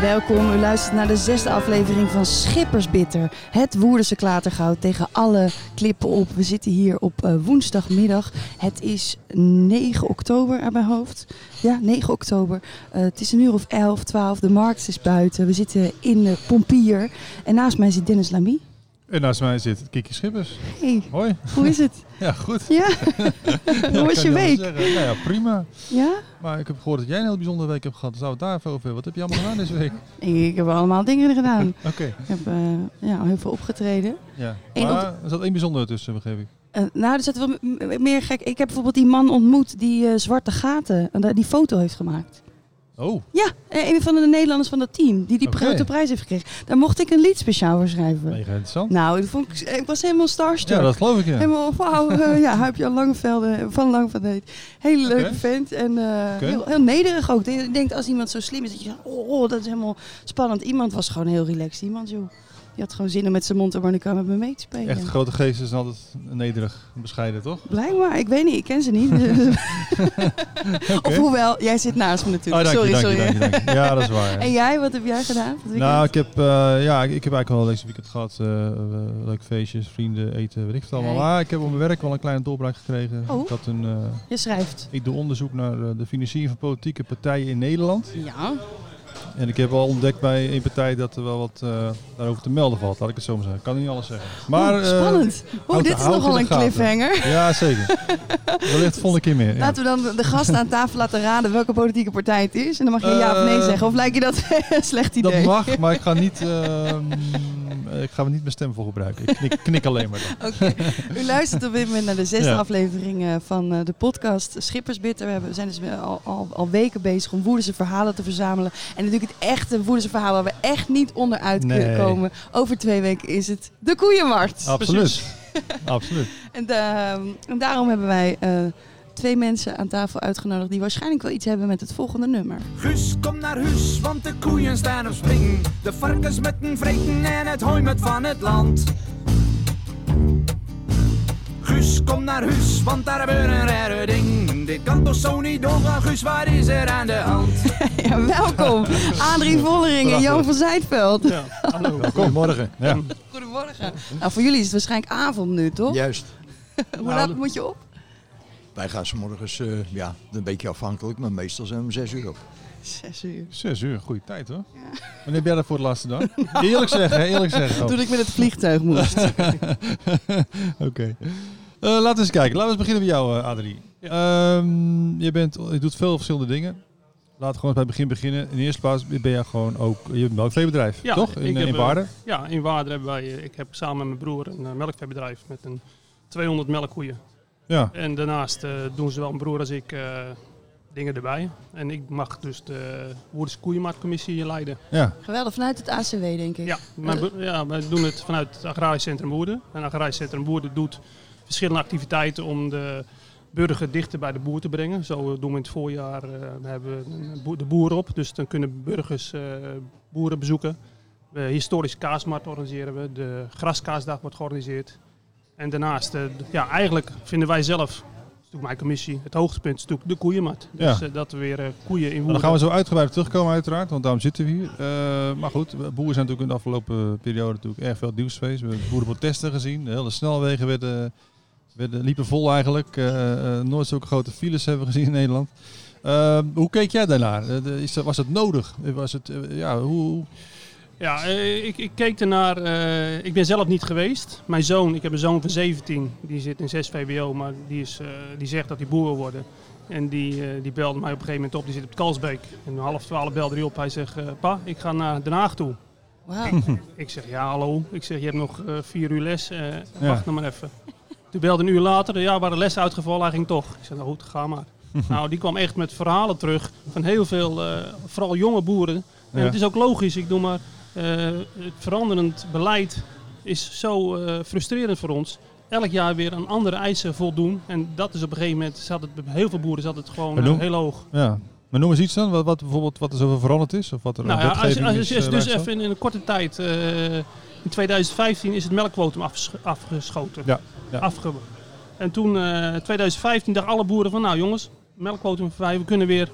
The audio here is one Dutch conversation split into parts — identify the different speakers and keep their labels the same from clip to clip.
Speaker 1: Welkom, u luistert naar de zesde aflevering van Schippersbitter. Het Woerdense klatergoud tegen alle klippen op. We zitten hier op uh, woensdagmiddag. Het is 9 oktober aan mijn hoofd. Ja, 9 oktober. Uh, het is een uur of 11, 12. De markt is buiten. We zitten in de Pompier. En naast mij zit Dennis Lamy.
Speaker 2: En naast mij zit Kiki Schippers.
Speaker 1: Hey,
Speaker 2: Hoi.
Speaker 1: hoe is het?
Speaker 2: Ja, goed.
Speaker 1: Ja? hoe was je week?
Speaker 2: Nou ja, prima.
Speaker 1: Ja?
Speaker 2: Maar ik heb gehoord dat jij een heel bijzondere week hebt gehad. We het daar even over Wat heb je allemaal gedaan deze week?
Speaker 1: Ik heb allemaal dingen gedaan.
Speaker 2: Oké. Okay.
Speaker 1: Ik heb uh, ja, heel veel opgetreden.
Speaker 2: Ja. Maar er zat één bijzondere tussen, begreep ik.
Speaker 1: Uh, nou, er zat wel meer gek. Ik heb bijvoorbeeld die man ontmoet die uh, zwarte gaten, die foto heeft gemaakt.
Speaker 2: Oh.
Speaker 1: Ja, een van de Nederlanders van dat team die die okay. prijs heeft gekregen. Daar mocht ik een lied speciaal voor schrijven.
Speaker 2: Mega interessant.
Speaker 1: Nou, dat vond ik, ik was helemaal starstruck.
Speaker 2: Ja, dat geloof ik ja.
Speaker 1: Helemaal, wauw, uh, ja, heb je al Langevelden, van Langeveld Hele leuke vent en uh, okay. heel, heel nederig ook. Ik denk als iemand zo slim is, dat je oh, oh, dat is helemaal spannend. Iemand was gewoon heel relaxed. Iemand, joh. Die had gewoon zin om met zijn mondharmonica met me mee te spelen.
Speaker 2: Echt grote geesten zijn altijd nederig bescheiden, toch?
Speaker 1: Blijkbaar. Ik weet niet. Ik ken ze niet. okay. Of hoewel, jij zit naast me natuurlijk.
Speaker 2: Oh,
Speaker 1: sorry,
Speaker 2: je,
Speaker 1: sorry.
Speaker 2: Dank je, dank je. Ja, dat is waar. Ja.
Speaker 1: En jij, wat heb jij gedaan?
Speaker 2: Nou, ik heb, uh, ja, ik, ik heb eigenlijk wel leuk weekend gehad. Uh, uh, leuke feestjes, vrienden, eten, weet ik het allemaal. Maar ik heb op mijn werk wel een kleine doorbraak gekregen.
Speaker 1: Oh.
Speaker 2: Ik, had een,
Speaker 1: je schrijft.
Speaker 2: ik doe onderzoek naar de financiering van politieke partijen in Nederland.
Speaker 1: Ja.
Speaker 2: En ik heb al ontdekt bij één partij dat er wel wat uh, daarover te melden valt. Laat ik het zo maar zeggen. Ik kan niet alles zeggen. Maar,
Speaker 1: Oeh, spannend. Uh, Oeh, dit is nogal een cliffhanger.
Speaker 2: Ja, zeker. Wellicht de volgende keer meer. Ja.
Speaker 1: Laten we dan de gasten aan tafel laten raden welke politieke partij het is. En dan mag je ja of nee zeggen. Of lijkt je dat een slecht idee?
Speaker 2: Dat mag, maar ik ga niet... Uh, ik ga er niet mijn stem voor gebruiken. Ik knik, knik alleen maar
Speaker 1: Oké. Okay. U luistert op dit moment naar de zesde ja. aflevering van de podcast Schippersbitter. We zijn dus al, al, al, weken bezig om Woerdense verhalen te verzamelen. En natuurlijk het echte Woerdense verhaal waar we echt niet onderuit
Speaker 2: nee.
Speaker 1: kunnen komen. Over twee weken is het de koeienmarkt.
Speaker 2: Absoluut. Absoluut.
Speaker 1: En, uh, en, daarom hebben wij uh, twee mensen aan tafel uitgenodigd die waarschijnlijk wel iets hebben met het volgende nummer.
Speaker 3: Guus, kom naar huis, want de koeien staan op springen. De varkens met een vreten en het hooi met van het land. Guus, kom naar huis, want daar gebeurt een rare ding. Dit kan toch zo niet doorgaan, Guus, wat is er aan de hand?
Speaker 1: ja, welkom, Adrie Vollering en Jan van Zijtveld.
Speaker 2: Ja, hallo. Goedemorgen. Ja.
Speaker 1: Goedemorgen. Nou, voor jullie is het waarschijnlijk avond nu, toch?
Speaker 4: Juist.
Speaker 1: Hoe laat moet je op?
Speaker 4: Wij gaan s morgens, uh, ja, een beetje afhankelijk, maar meestal zijn we om zes uur op.
Speaker 1: Zes uur.
Speaker 2: Zes uur, goede tijd hoor. Ja. Wanneer heb jij dat voor het laatste dan? Eerlijk zeggen, eerlijk zeggen.
Speaker 1: Toen ik met het vliegtuig moest.
Speaker 2: Oké. Okay. Uh, laten we eens kijken. Laten we eens beginnen bij jou, uh, Adrie. Ja. Um, je, bent, je doet veel verschillende dingen. Laten we gewoon bij het begin beginnen. In de eerste plaats ben je gewoon ook je hebt een melkveebedrijf,
Speaker 5: ja,
Speaker 2: toch? In, in Waarden?
Speaker 5: Ja, in Waarden hebben wij. Ik heb samen met mijn broer een melkveebedrijf met een 200 melkkoeien.
Speaker 2: Ja.
Speaker 5: En daarnaast uh, doen zowel mijn broer als ik uh, dingen erbij. En ik mag dus de Woerders Koeienmarktcommissie leiden.
Speaker 2: Ja.
Speaker 1: Geweldig, vanuit het ACW denk ik.
Speaker 5: Ja, mijn, ja, wij doen het vanuit het Agrarisch Centrum Woerden. En het Agrarisch Centrum Woerden doet verschillende activiteiten om de burger dichter bij de boer te brengen. Zo doen we in het voorjaar uh, we hebben de boer op. Dus dan kunnen burgers uh, boeren bezoeken. We historische kaasmarkt organiseren we. De graskaasdag wordt georganiseerd. En daarnaast, ja, eigenlijk vinden wij zelf, natuurlijk mijn commissie, het hoogtepunt is natuurlijk de koeienmarkt. Dus
Speaker 2: Ja.
Speaker 5: uh, dat we weer uh, koeien in
Speaker 2: Dan
Speaker 5: Woerden.
Speaker 2: gaan we zo uitgebreid terugkomen uiteraard, want daarom zitten we hier. Uh, maar goed, boeren zijn natuurlijk in de afgelopen periode natuurlijk erg veel nieuws geweest. We hebben boerenprotesten gezien, de hele snelwegen werden, werden, liepen vol eigenlijk. Uh, nooit zulke grote files hebben we gezien in Nederland. Uh, hoe keek jij daarnaar? Uh, de- is was het nodig? Was het, uh, ja, hoe,
Speaker 5: Ja, eh, ik, ik keek ernaar. eh, ik ben zelf niet geweest. Mijn zoon, ik heb een zoon van 17, die zit in 6 VWO, maar die, is, eh, die zegt dat hij boer wil worden. En die, eh, die belde mij op een gegeven moment op, die zit op het Kalsbeek. En om half twaalf belde hij op, hij zegt, eh, pa, ik ga naar Den Haag toe.
Speaker 1: Wauw.
Speaker 5: Ik zeg, ja hallo, ik zeg, je hebt nog eh, vier uur les, eh,
Speaker 2: Ja.
Speaker 5: wacht nog maar even. Toen belde een uur later, ja, waren de lessen uitgevallen, hij ging toch. Ik zeg, nou goed, ga maar. nou, die kwam echt met verhalen terug van heel veel, eh, vooral jonge boeren. En
Speaker 2: Ja.
Speaker 5: het is ook logisch, ik doe maar, eh, het veranderend beleid is zo eh, frustrerend voor ons. Elk jaar weer aan andere eisen voldoen. En dat is op een gegeven moment, zat het, bij heel veel boeren zat het gewoon
Speaker 2: noem-
Speaker 5: heel hoog.
Speaker 2: ja. Maar noem eens iets dan, wat, wat, bijvoorbeeld wat er zoveel veranderd is? Of wat er
Speaker 5: Nou ja, als,
Speaker 2: eh,
Speaker 5: dus even in, in een korte tijd, in 2015 is het melkquotum afges- afgeschoten.
Speaker 2: Ja, ja.
Speaker 5: Afge en toen, eh 2015, dachten alle boeren van, nou jongens, melkquotum voorbij, we kunnen weer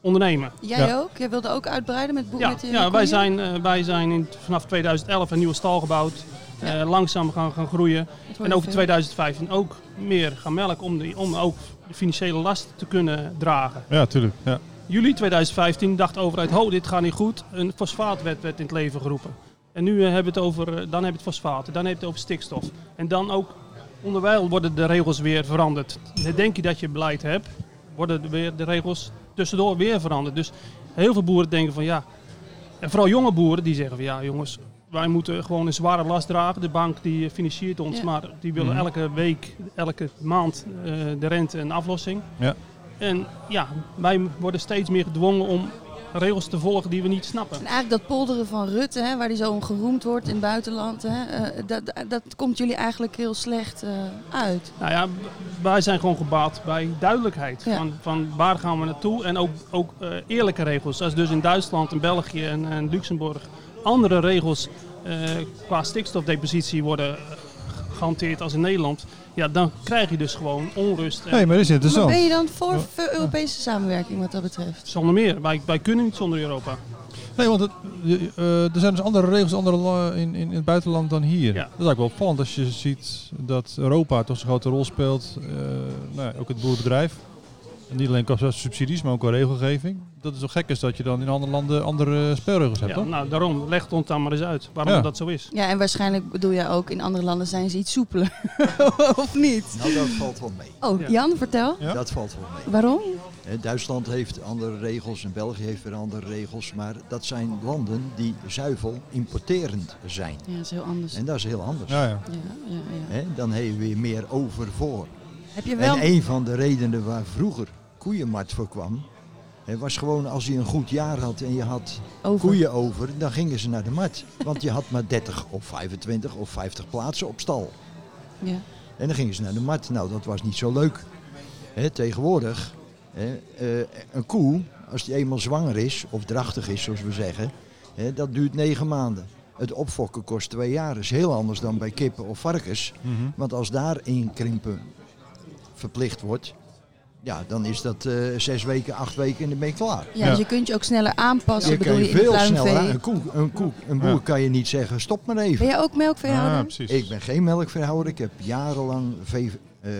Speaker 5: ondernemen.
Speaker 1: Jij
Speaker 2: Ja.
Speaker 1: ook? Jij wilde ook uitbreiden met boeren?
Speaker 5: Ja,
Speaker 1: met
Speaker 5: ja wij zijn, eh, wij zijn in, vanaf 2011 een nieuwe stal gebouwd.
Speaker 1: Ja.
Speaker 5: Eh, langzaam gaan, gaan groeien. En
Speaker 1: je
Speaker 5: ook in
Speaker 1: veel.
Speaker 5: 2015 ook meer gaan melken om, de, om ook de financiële last te kunnen dragen.
Speaker 2: Ja, tuurlijk. Ja.
Speaker 5: Juli 2015 dacht de overheid, ho, dit gaat niet goed. Een fosfaatwet werd in het leven geroepen. En nu eh, hebben we het over, eh, dan heb je het fosfaat, dan heb je het over stikstof. En dan ook, onderwijl worden de regels weer veranderd. Denk je dat je beleid hebt, worden de- weer de regels tussendoor weer veranderd. Dus heel veel boeren denken van ja, en vooral jonge boeren die zeggen van ja jongens, wij moeten gewoon een zware last dragen. De bank die eh, financiert ons,
Speaker 1: Ja.
Speaker 5: maar die willen
Speaker 2: Mhm.
Speaker 5: elke week, elke maand eh, de rente en aflossing.
Speaker 2: Ja.
Speaker 5: En ja, wij worden steeds meer gedwongen om regels te volgen die we niet snappen.
Speaker 1: En eigenlijk dat polderen van Rutte, hè, waar die zo om geroemd wordt in het buitenland, hè, eh, dat, dat komt jullie eigenlijk heel slecht eh, uit.
Speaker 5: Nou ja, wij zijn gewoon gebaat bij duidelijkheid.
Speaker 1: Ja.
Speaker 5: Van, van waar gaan we naartoe en ook, ook eh, eerlijke regels. Als dus in Duitsland en België en, en Luxemburg andere regels eh, qua stikstofdepositie worden eh, gehanteerd als in Nederland. Ja, dan krijg je dus gewoon onrust. En
Speaker 2: Nee, maar dat is
Speaker 1: Maar
Speaker 2: interessant.
Speaker 1: ben je dan voor, Europese samenwerking wat dat betreft?
Speaker 5: Zonder meer. Wij, wij kunnen niet zonder Europa.
Speaker 2: Nee, want het, eh, er zijn dus andere regels andere in, in, in het buitenland dan hier.
Speaker 5: Ja.
Speaker 2: Dat is eigenlijk wel opvallend als je ziet dat Europa toch zo'n grote rol speelt. eh, nou ja, ook het boerenbedrijf. En niet alleen qua subsidies, maar ook qua regelgeving. Dat het zo gek is dat je dan in andere landen andere spelregels hebt,
Speaker 5: Ja,
Speaker 2: toch?
Speaker 5: nou, daarom, leg het ons dan maar eens uit waarom
Speaker 2: Ja.
Speaker 5: dat zo is.
Speaker 1: Ja, en waarschijnlijk bedoel je ook, in andere landen zijn ze iets soepeler. of niet?
Speaker 4: Nou, dat valt wel mee.
Speaker 1: Oh,
Speaker 5: Ja.
Speaker 1: Jan, vertel.
Speaker 2: Ja?
Speaker 4: Dat valt wel mee.
Speaker 1: Waarom?
Speaker 4: Hè, Duitsland heeft andere regels en België heeft weer andere regels. Maar dat zijn landen die zuivel importerend zijn.
Speaker 1: Ja, dat is heel anders.
Speaker 4: En dat is heel anders.
Speaker 2: Ja, ja.
Speaker 1: Ja, ja, ja.
Speaker 4: Hè, dan heb je weer meer over voor.
Speaker 1: Heb je wel...
Speaker 4: En een van de redenen waar vroeger koeienmarkt voor kwam, hè, was gewoon als je een goed jaar had en je had
Speaker 1: over.
Speaker 4: koeien over, dan gingen ze naar de markt. Want je had maar 30 of 25 of 50 plaatsen op stal.
Speaker 1: Ja.
Speaker 4: En dan gingen ze naar de markt. Nou, dat was niet zo leuk. Hè, tegenwoordig, hè, eh, een koe, als die eenmaal zwanger is, of drachtig is zoals we zeggen, hè, dat duurt negen maanden. Het opfokken kost twee jaar. Dat is heel anders dan bij kippen of varkens.
Speaker 2: Mhm.
Speaker 4: Want als daar inkrimpen verplicht wordt, ja, dan is dat eh, zes weken, acht weken en dan ben je klaar.
Speaker 1: Ja,
Speaker 2: Ja.
Speaker 1: dus je kunt je ook sneller aanpassen,
Speaker 4: je
Speaker 1: bedoel je,
Speaker 4: je veel sneller. Een, koe, een, koe, een boer
Speaker 2: Ja.
Speaker 4: kan je niet zeggen, stop maar even.
Speaker 1: Ben jij ook melkveehouder?
Speaker 2: Ja, precies.
Speaker 4: Ik ben geen melkveehouder. Ik heb jarenlang vee, eh,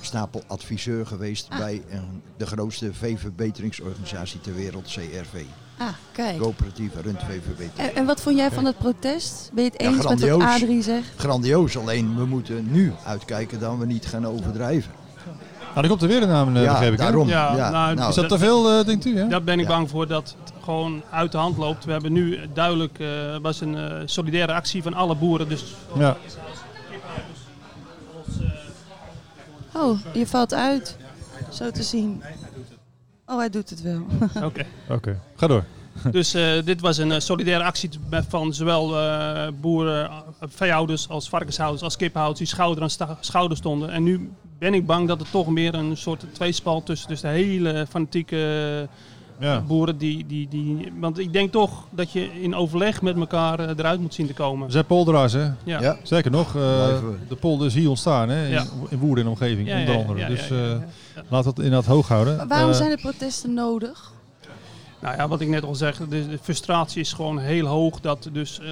Speaker 4: stapeladviseur geweest
Speaker 1: Ah.
Speaker 4: bij een, de grootste veeverbeteringsorganisatie ter wereld, CRV.
Speaker 1: Ah, kijk.
Speaker 4: Coöperatieve rundveeverbetering.
Speaker 1: En, en wat vond jij van het protest? Ben je het
Speaker 4: Ja,
Speaker 1: eens met wat. Adrie zegt?
Speaker 4: Grandioos, alleen we moeten nu uitkijken dat we niet gaan overdrijven.
Speaker 2: Nou, er komt er weer een naam, eh,
Speaker 4: ja,
Speaker 2: begreep ik.
Speaker 4: daarom.
Speaker 5: Ja,
Speaker 4: Ja,
Speaker 5: nou,
Speaker 4: nou,
Speaker 2: Is dat te veel, eh, denkt u? Hè?
Speaker 5: Daar ben ik
Speaker 4: Ja.
Speaker 5: bang voor dat het gewoon uit de hand loopt. We hebben nu duidelijk, eh was een eh, solidaire actie van alle boeren. Dus
Speaker 2: Ja.
Speaker 1: Oh, je valt uit. Zo te zien. Oh, hij doet het wel.
Speaker 5: oké.
Speaker 2: Oké, ga door.
Speaker 5: Dus eh, dit was een eh, solidaire actie van zowel eh, boeren, eh, veehouders als varkenshouders als kippenhouders die schouder aan sta- schouder stonden. En nu ben ik bang dat er toch meer een soort tweespal tussen dus de hele fanatieke
Speaker 2: Ja.
Speaker 5: boeren die, die, die... Want ik denk toch dat je in overleg met elkaar eh, eruit moet zien te komen.
Speaker 2: We zijn polderaars, hè?
Speaker 5: Ja.
Speaker 4: Ja.
Speaker 2: Zeker nog, eh, de polder is hier ontstaan, hè? In,
Speaker 5: Ja.
Speaker 2: in Woerden en omgeving, onder
Speaker 5: ja,
Speaker 2: andere.
Speaker 5: ja,
Speaker 2: dus
Speaker 5: ja, ja,
Speaker 2: eh,
Speaker 5: ja.
Speaker 2: laten we het inderdaad hoog houden.
Speaker 1: Maar waarom
Speaker 2: Eh,
Speaker 1: zijn de protesten nodig?
Speaker 5: Nou ja, wat ik net al zeg, de, de frustratie is gewoon heel hoog dat dus eh,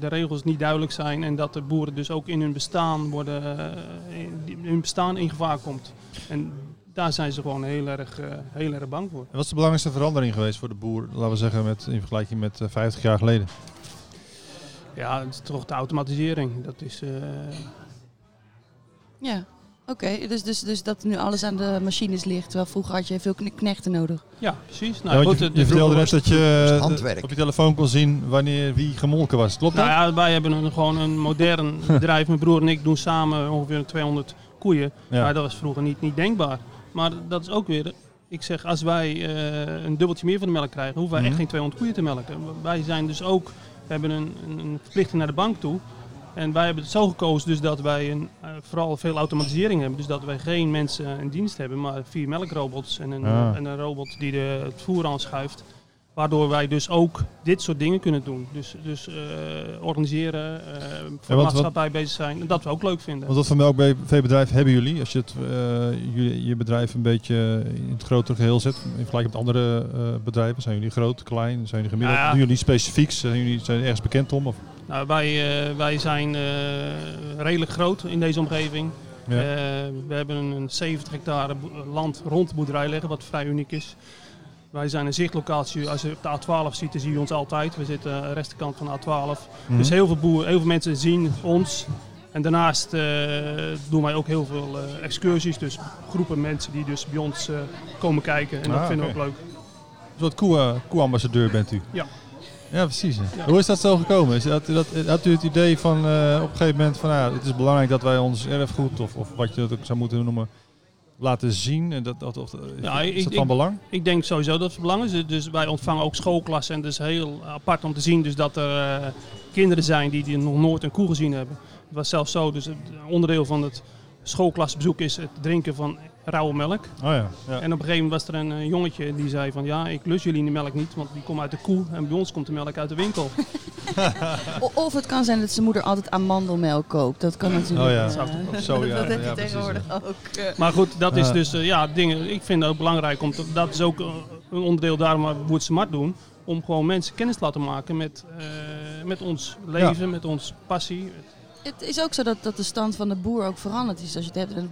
Speaker 5: de regels niet duidelijk zijn en dat de boeren dus ook in hun bestaan worden, eh, in hun bestaan in gevaar komt. En daar zijn ze gewoon heel erg, eh, heel erg bang voor.
Speaker 2: Wat is de belangrijkste verandering geweest voor de boer, laten we zeggen, met, in vergelijking met eh, 50 jaar geleden?
Speaker 5: Ja, het is toch de automatisering. Dat is, eh,
Speaker 1: Ja. Oké, dus, dus, dus dat nu alles aan de machines ligt. Terwijl vroeger had je veel kne- knechten nodig.
Speaker 5: ja, precies.
Speaker 2: Ja,
Speaker 5: Nou,
Speaker 2: want
Speaker 5: goed,
Speaker 2: je,
Speaker 5: het-
Speaker 2: je vertelde net dat je eh,
Speaker 4: handwerk.
Speaker 2: op je telefoon kon zien wanneer wie gemolken was. Klopt dat?
Speaker 5: Nou ja, wij hebben een, gewoon een modern bedrijf. Mijn broer en ik doen samen ongeveer 200 koeien.
Speaker 2: Ja.
Speaker 5: Maar dat was vroeger niet, niet denkbaar. Maar dat is ook weer... Ik zeg, als wij eh, een dubbeltje meer van de melk krijgen, hoeven wij
Speaker 2: Mhm.
Speaker 5: echt geen 200 koeien te melken. Wij zijn dus ook... We hebben een, een, een verplichting naar de bank toe. En wij hebben het zo gekozen dus dat wij een, eh, vooral veel automatisering hebben. Dus dat wij geen mensen in dienst hebben, maar vier melkrobots en een,
Speaker 2: Ah.
Speaker 5: en een robot die de, het voer aanschuift. Waardoor wij dus ook dit soort dingen kunnen doen. Dus, dus eh, organiseren, eh voor de
Speaker 2: wat-
Speaker 5: maatschappij bezig zijn. En dat we ook leuk vinden.
Speaker 2: Want wat voor melkveebedrijf hebben jullie? Als je het, jullie, je bedrijf een beetje in het grotere geheel zet, in vergelijking met andere bedrijven, zijn jullie groot, klein, zijn jullie gemiddeld?
Speaker 5: Ja.
Speaker 2: Doen jullie specifiek? Zijn jullie zijn jullie ergens bekend om? Of?
Speaker 5: Nou, wij, eh, wij zijn eh, redelijk groot in deze omgeving.
Speaker 2: Ja.
Speaker 5: Eh, we hebben een 70 hectare land rond de boerderij liggen, wat vrij uniek is. Wij zijn een zichtlocatie. Als je op de A12 ziet, dan zie je ons altijd. We zitten aan de rechterkant van de A12.
Speaker 2: Mhm.
Speaker 5: Dus heel veel, boeren, heel veel mensen zien ons. En daarnaast doen wij ook heel veel excursies. Dus groepen mensen die dus bij ons komen kijken. En
Speaker 2: Ah,
Speaker 5: dat vinden we ook leuk.
Speaker 2: Een soort koe, koe-ambassadeur bent u?
Speaker 5: Ja.
Speaker 2: Ja, precies.
Speaker 5: Ja.
Speaker 2: Hoe is dat zo gekomen? Is dat, dat, had u het idee van eh, op een gegeven moment van nou, het is belangrijk dat wij ons erfgoed, of, of wat je dat ook zou moeten noemen, laten zien? En dat, dat, of, is,
Speaker 5: Ja,
Speaker 2: is
Speaker 5: ik-
Speaker 2: dat van
Speaker 5: ik-
Speaker 2: belang?
Speaker 5: Ik denk sowieso dat het belangrijk is. Dus wij ontvangen ook schoolklassen. En het is heel apart om te zien dus dat er eh, kinderen zijn die, die nog nooit een koe gezien hebben. Het was zelfs zo, dus het onderdeel van het schoolklasbezoek is het drinken van rauwe melk.
Speaker 2: Oh ja. ja.
Speaker 5: En op een gegeven moment was er een eh, jongetje die zei van ja, ik lust jullie die melk niet, want die komt uit de koe. En bij ons komt de melk uit de winkel.
Speaker 1: Of het kan zijn dat zijn moeder altijd amandelmelk koopt. Dat kan natuurlijk.
Speaker 2: Oh ja.
Speaker 1: eh,
Speaker 2: Of zo, ja.
Speaker 1: dat heb je
Speaker 2: precies,
Speaker 1: tegenwoordig ook. eh.
Speaker 5: Maar goed, dat is dus eh, ja, dingen. Ik vind het ook belangrijk om te, dat is ook een onderdeel daarom waar we Woerd Smart doen. Om gewoon mensen kennis te laten maken met, eh, met ons leven, met ons passie.
Speaker 1: Het is ook zo dat, dat de stand van de boer ook veranderd is. Als je het hebt,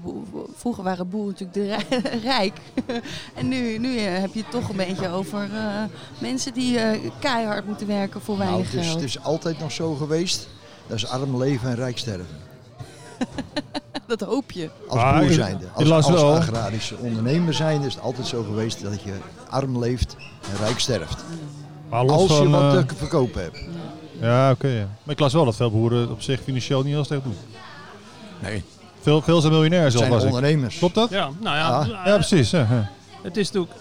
Speaker 1: vroeger waren boeren natuurlijk de rij- rijk. en nu, nu eh, heb je het toch een beetje over eh, mensen die eh, keihard moeten werken voor
Speaker 4: Nou,
Speaker 1: weinig
Speaker 4: het, is,
Speaker 1: geld.
Speaker 4: het is altijd nog zo geweest. Dat is arm leven en rijk sterven.
Speaker 1: Dat hoop je.
Speaker 4: Als boer zijnde. Als, als
Speaker 2: wel-
Speaker 4: agrarische ondernemer zijnde is het altijd zo geweest dat je arm leeft en rijk sterft.
Speaker 2: Maar
Speaker 4: Als je
Speaker 2: van,
Speaker 4: wat te verkopen hebt.
Speaker 2: Ja, oké. ja. Maar ik las wel dat veel boeren op zich financieel niet heel slecht doen.
Speaker 4: Nee,
Speaker 2: Veel, veel zijn miljonair
Speaker 4: het
Speaker 2: zelf
Speaker 4: zijn
Speaker 2: was ik.
Speaker 4: ondernemers.
Speaker 2: Klopt dat?
Speaker 5: Ja, nou ja,
Speaker 4: Ah.
Speaker 5: eh,
Speaker 2: Ja, precies. Ja, ja.
Speaker 5: het is natuurlijk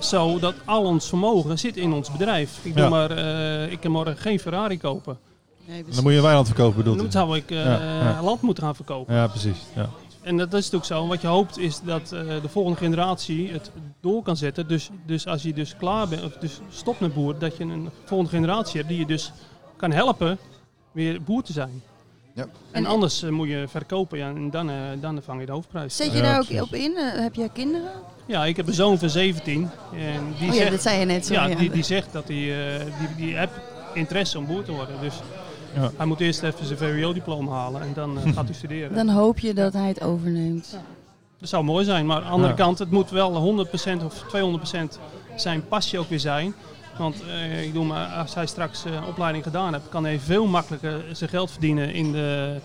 Speaker 5: zo dat al ons vermogen zit in ons bedrijf. Ik, doe
Speaker 2: Ja.
Speaker 5: maar, eh, ik kan morgen geen Ferrari kopen.
Speaker 1: Nee,
Speaker 2: Dan moet je een weiland verkopen, bedoelt
Speaker 5: Dan zou ik eh,
Speaker 2: Ja, ja.
Speaker 5: land moeten gaan verkopen.
Speaker 2: Ja, precies. Ja.
Speaker 5: En dat is natuurlijk zo. Wat je hoopt is dat eh, de volgende generatie het door kan zetten. Dus, dus als je dus klaar bent, of dus stopt met boer, dat je een volgende generatie hebt die je dus kan helpen weer boer te zijn.
Speaker 4: Ja.
Speaker 5: En anders eh, moet je verkopen ja, en dan, eh, dan vang je de hoofdprijs.
Speaker 1: Zet je
Speaker 2: Ja,
Speaker 1: daar ook op in? Eh, heb jij kinderen?
Speaker 5: Ja, ik heb een zoon van 17 en die
Speaker 1: oh ja,
Speaker 5: zegt,
Speaker 1: dat zei je net zo.
Speaker 5: ja,
Speaker 1: ja.
Speaker 5: die, die zegt dat hij eh, die, die heeft interesse om boer te worden. Dus
Speaker 2: Ja.
Speaker 5: hij moet eerst even zijn VWO-diploma halen en dan gaat hij studeren.
Speaker 1: Dan hoop je dat hij het overneemt.
Speaker 5: Dat zou mooi zijn, maar aan de andere
Speaker 2: Ja.
Speaker 5: kant, het moet wel 100% of 200% zijn passie ook weer zijn. Want eh, ik doe maar, als hij straks eh, een opleiding gedaan heeft, kan hij veel makkelijker zijn geld verdienen in de,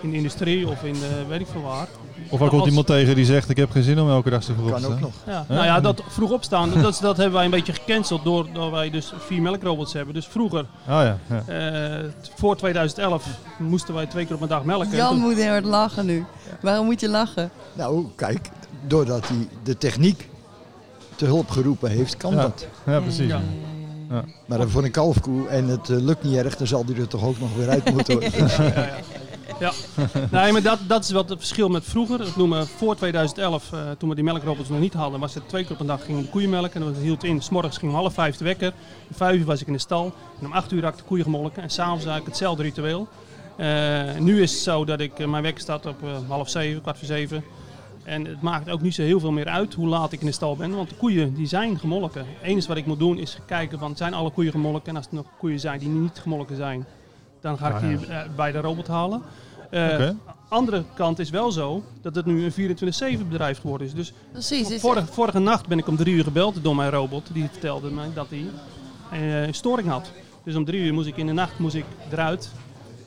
Speaker 5: in de industrie of in de weet ik veel waar.
Speaker 2: Of er komt
Speaker 5: Als-
Speaker 2: iemand tegen die zegt, ik heb geen zin om elke dag zo vroeg op te
Speaker 4: Kan ook nog.
Speaker 5: Ja. Nou ja, dat vroeg opstaan, dat, dat hebben wij een beetje gecanceld doordat wij dus vier melkrobots hebben. Dus vroeger,
Speaker 2: Oh ja, ja.
Speaker 5: eh, voor 2011, moesten wij twee keer op een dag melken. En
Speaker 1: Jan
Speaker 5: toen-
Speaker 1: moet heel hard lachen nu. Waarom moet je lachen?
Speaker 4: Nou, kijk, doordat hij de techniek te hulp geroepen heeft, kan
Speaker 2: Ja.
Speaker 4: dat.
Speaker 2: ja, precies.
Speaker 5: Ja.
Speaker 2: Ja.
Speaker 4: Maar dan voor een kalfkoe en het eh, lukt niet erg, dan zal hij er toch ook nog weer uit moeten.
Speaker 5: Ja, ja. ja. Nee, maar dat, dat is wat het verschil met vroeger. Ik noem maar voor 2011, eh, toen we die melkrobots nog niet hadden, was het twee keer op een dag gingen de koeien melken. En dat hield in, s morgens ging om half vijf de wekker. Om vijf uur was ik in de stal. En om acht uur had ik de koeien gemolken. En s'avonds eigenlijk hetzelfde ritueel. Eh, nu is het zo dat ik, mijn wekker staat op eh, half zeven, kwart voor zeven. En het maakt ook niet zo heel veel meer uit hoe laat ik in de stal ben, want de koeien die zijn gemolken. Het enige wat ik moet doen is kijken van zijn alle koeien gemolken en als er nog koeien zijn die niet gemolken zijn, dan ga ik
Speaker 2: Ah,
Speaker 5: die
Speaker 2: ja.
Speaker 5: eh, bij de robot halen. Eh,
Speaker 2: Oké.
Speaker 5: Andere kant is wel zo dat het nu een 24-7 bedrijf geworden is. Dus
Speaker 1: Precies. is-
Speaker 5: vorige, vorige nacht ben ik om drie uur gebeld door mijn robot. Die vertelde mij dat hij eh, een storing had. Dus om drie uur moest ik in de nacht moest ik eruit.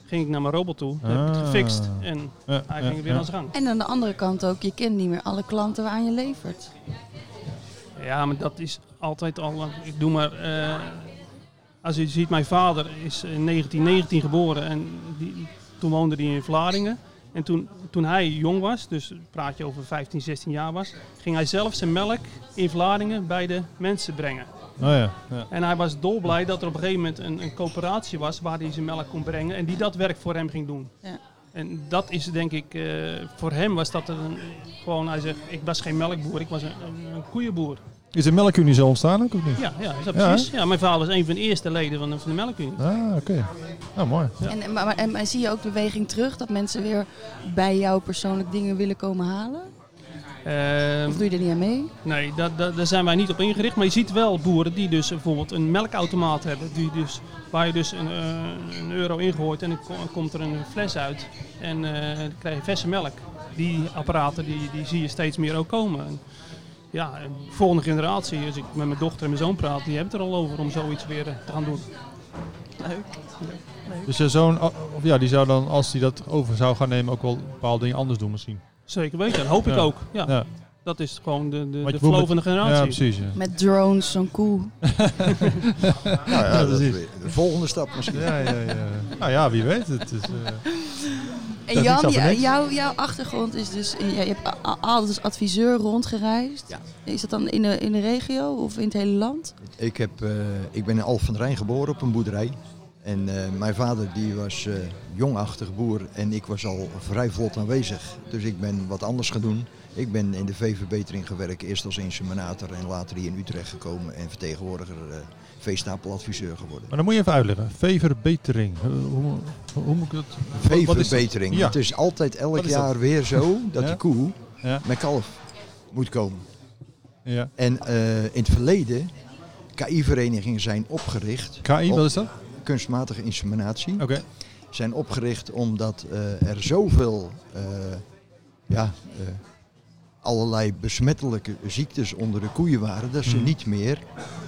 Speaker 5: Ging ik naar mijn robot toe, heb ik het
Speaker 2: Ah.
Speaker 5: gefixt en
Speaker 2: Ja,
Speaker 5: hij
Speaker 2: ja,
Speaker 5: ging weer aan zijn gang.
Speaker 1: En aan de andere kant ook, je kent niet meer alle klanten waar je levert.
Speaker 5: Ja, maar dat is altijd al. Ik doe maar. eh, als je ziet, mijn vader is in 1919 geboren en die, toen woonde hij in Vlaardingen. En toen, toen hij jong was, dus praat je over 15, 16 jaar was, ging hij zelf zijn melk in Vlaardingen bij de mensen brengen.
Speaker 2: Oh ja, ja.
Speaker 5: En hij was dolblij dat er op een gegeven moment een, een coöperatie was waar hij zijn melk kon brengen en die dat werk voor hem ging doen.
Speaker 1: Ja.
Speaker 5: En dat is denk ik, eh, voor hem was dat een, gewoon, hij zegt, ik was geen melkboer, ik was een, een, een koeienboer.
Speaker 2: Is de melkunie zo ontstaan ook of niet?
Speaker 5: Ja, ja, is dat
Speaker 2: Ja,
Speaker 5: precies. Ja, mijn vader is een van de eerste leden van de, van de melkunie.
Speaker 2: Ah, oké. Nou, mooi.
Speaker 5: Ja.
Speaker 1: En, maar, maar- en, maar zie je ook beweging terug dat mensen weer bij jou persoonlijk dingen willen komen halen?
Speaker 5: Ehm,
Speaker 1: Of doe je er niet aan mee?
Speaker 5: Nee, da- da- daar zijn wij niet op ingericht. Maar je ziet wel boeren die dus bijvoorbeeld een melkautomaat hebben. Die dus, waar je dus een, eh, een euro ingooit en dan ko- komt er een fles uit. En eh, dan krijg je verse melk. Die apparaten die, die zie je steeds meer ook komen. En ja, en de volgende generatie, als ik met mijn dochter en mijn zoon praat, die hebben het er al over om zoiets weer eh, te gaan doen.
Speaker 2: Dus je zoon, of ja, die zou dan, als hij dat over zou gaan nemen, ook wel bepaalde dingen anders doen misschien.
Speaker 5: Zeker weten, dat hoop ik
Speaker 2: Ja.
Speaker 5: ook. Ja,
Speaker 2: Ja,
Speaker 5: Dat is gewoon de, de,
Speaker 2: Maar
Speaker 5: de flow van de generatie.
Speaker 2: ja precies. Ja.
Speaker 1: Met drones, zo'n koe.
Speaker 4: Nou ja,
Speaker 2: Ja,
Speaker 4: dat is de volgende stap misschien.
Speaker 2: Ja, ja, ja. Nou ja, wie weet. Het is, eh,
Speaker 1: En
Speaker 2: Dat is
Speaker 1: Jan, jou- jouw, jouw achtergrond is dus, je hebt altijd als adviseur rondgereisd.
Speaker 4: Ja.
Speaker 1: Is dat dan in de, in de regio of in het hele land?
Speaker 4: Ik, heb, eh, ik ben in Alphen van Rijn geboren op een boerderij. En eh, mijn vader die was eh, jongachtig boer en ik was al vrij vlot aanwezig. Dus ik ben wat anders gaan doen. Ik ben in de veeverbetering gewerkt, eerst als inseminator en later hier in Utrecht gekomen en vertegenwoordiger eh veestapeladviseur geworden.
Speaker 2: maar dan moet je even uitleggen. Veeverbetering. Hoe, hoe moet ik dat? wat is dat?
Speaker 4: Veeverbetering.
Speaker 2: Ja.
Speaker 4: Het is altijd elk
Speaker 2: is
Speaker 4: jaar weer zo dat
Speaker 2: Ja?
Speaker 4: die koe
Speaker 2: Ja,
Speaker 4: met kalf moet komen.
Speaker 2: ja.
Speaker 4: En in het verleden, KI-verenigingen zijn opgericht,
Speaker 2: KI,
Speaker 4: Op-
Speaker 2: wat is dat?
Speaker 4: Kunstmatige inseminatie.
Speaker 2: Oké.
Speaker 4: zijn opgericht omdat eh, er zoveel eh, ja, eh, allerlei besmettelijke ziektes onder de koeien waren dat ze
Speaker 2: Mhm.
Speaker 4: niet meer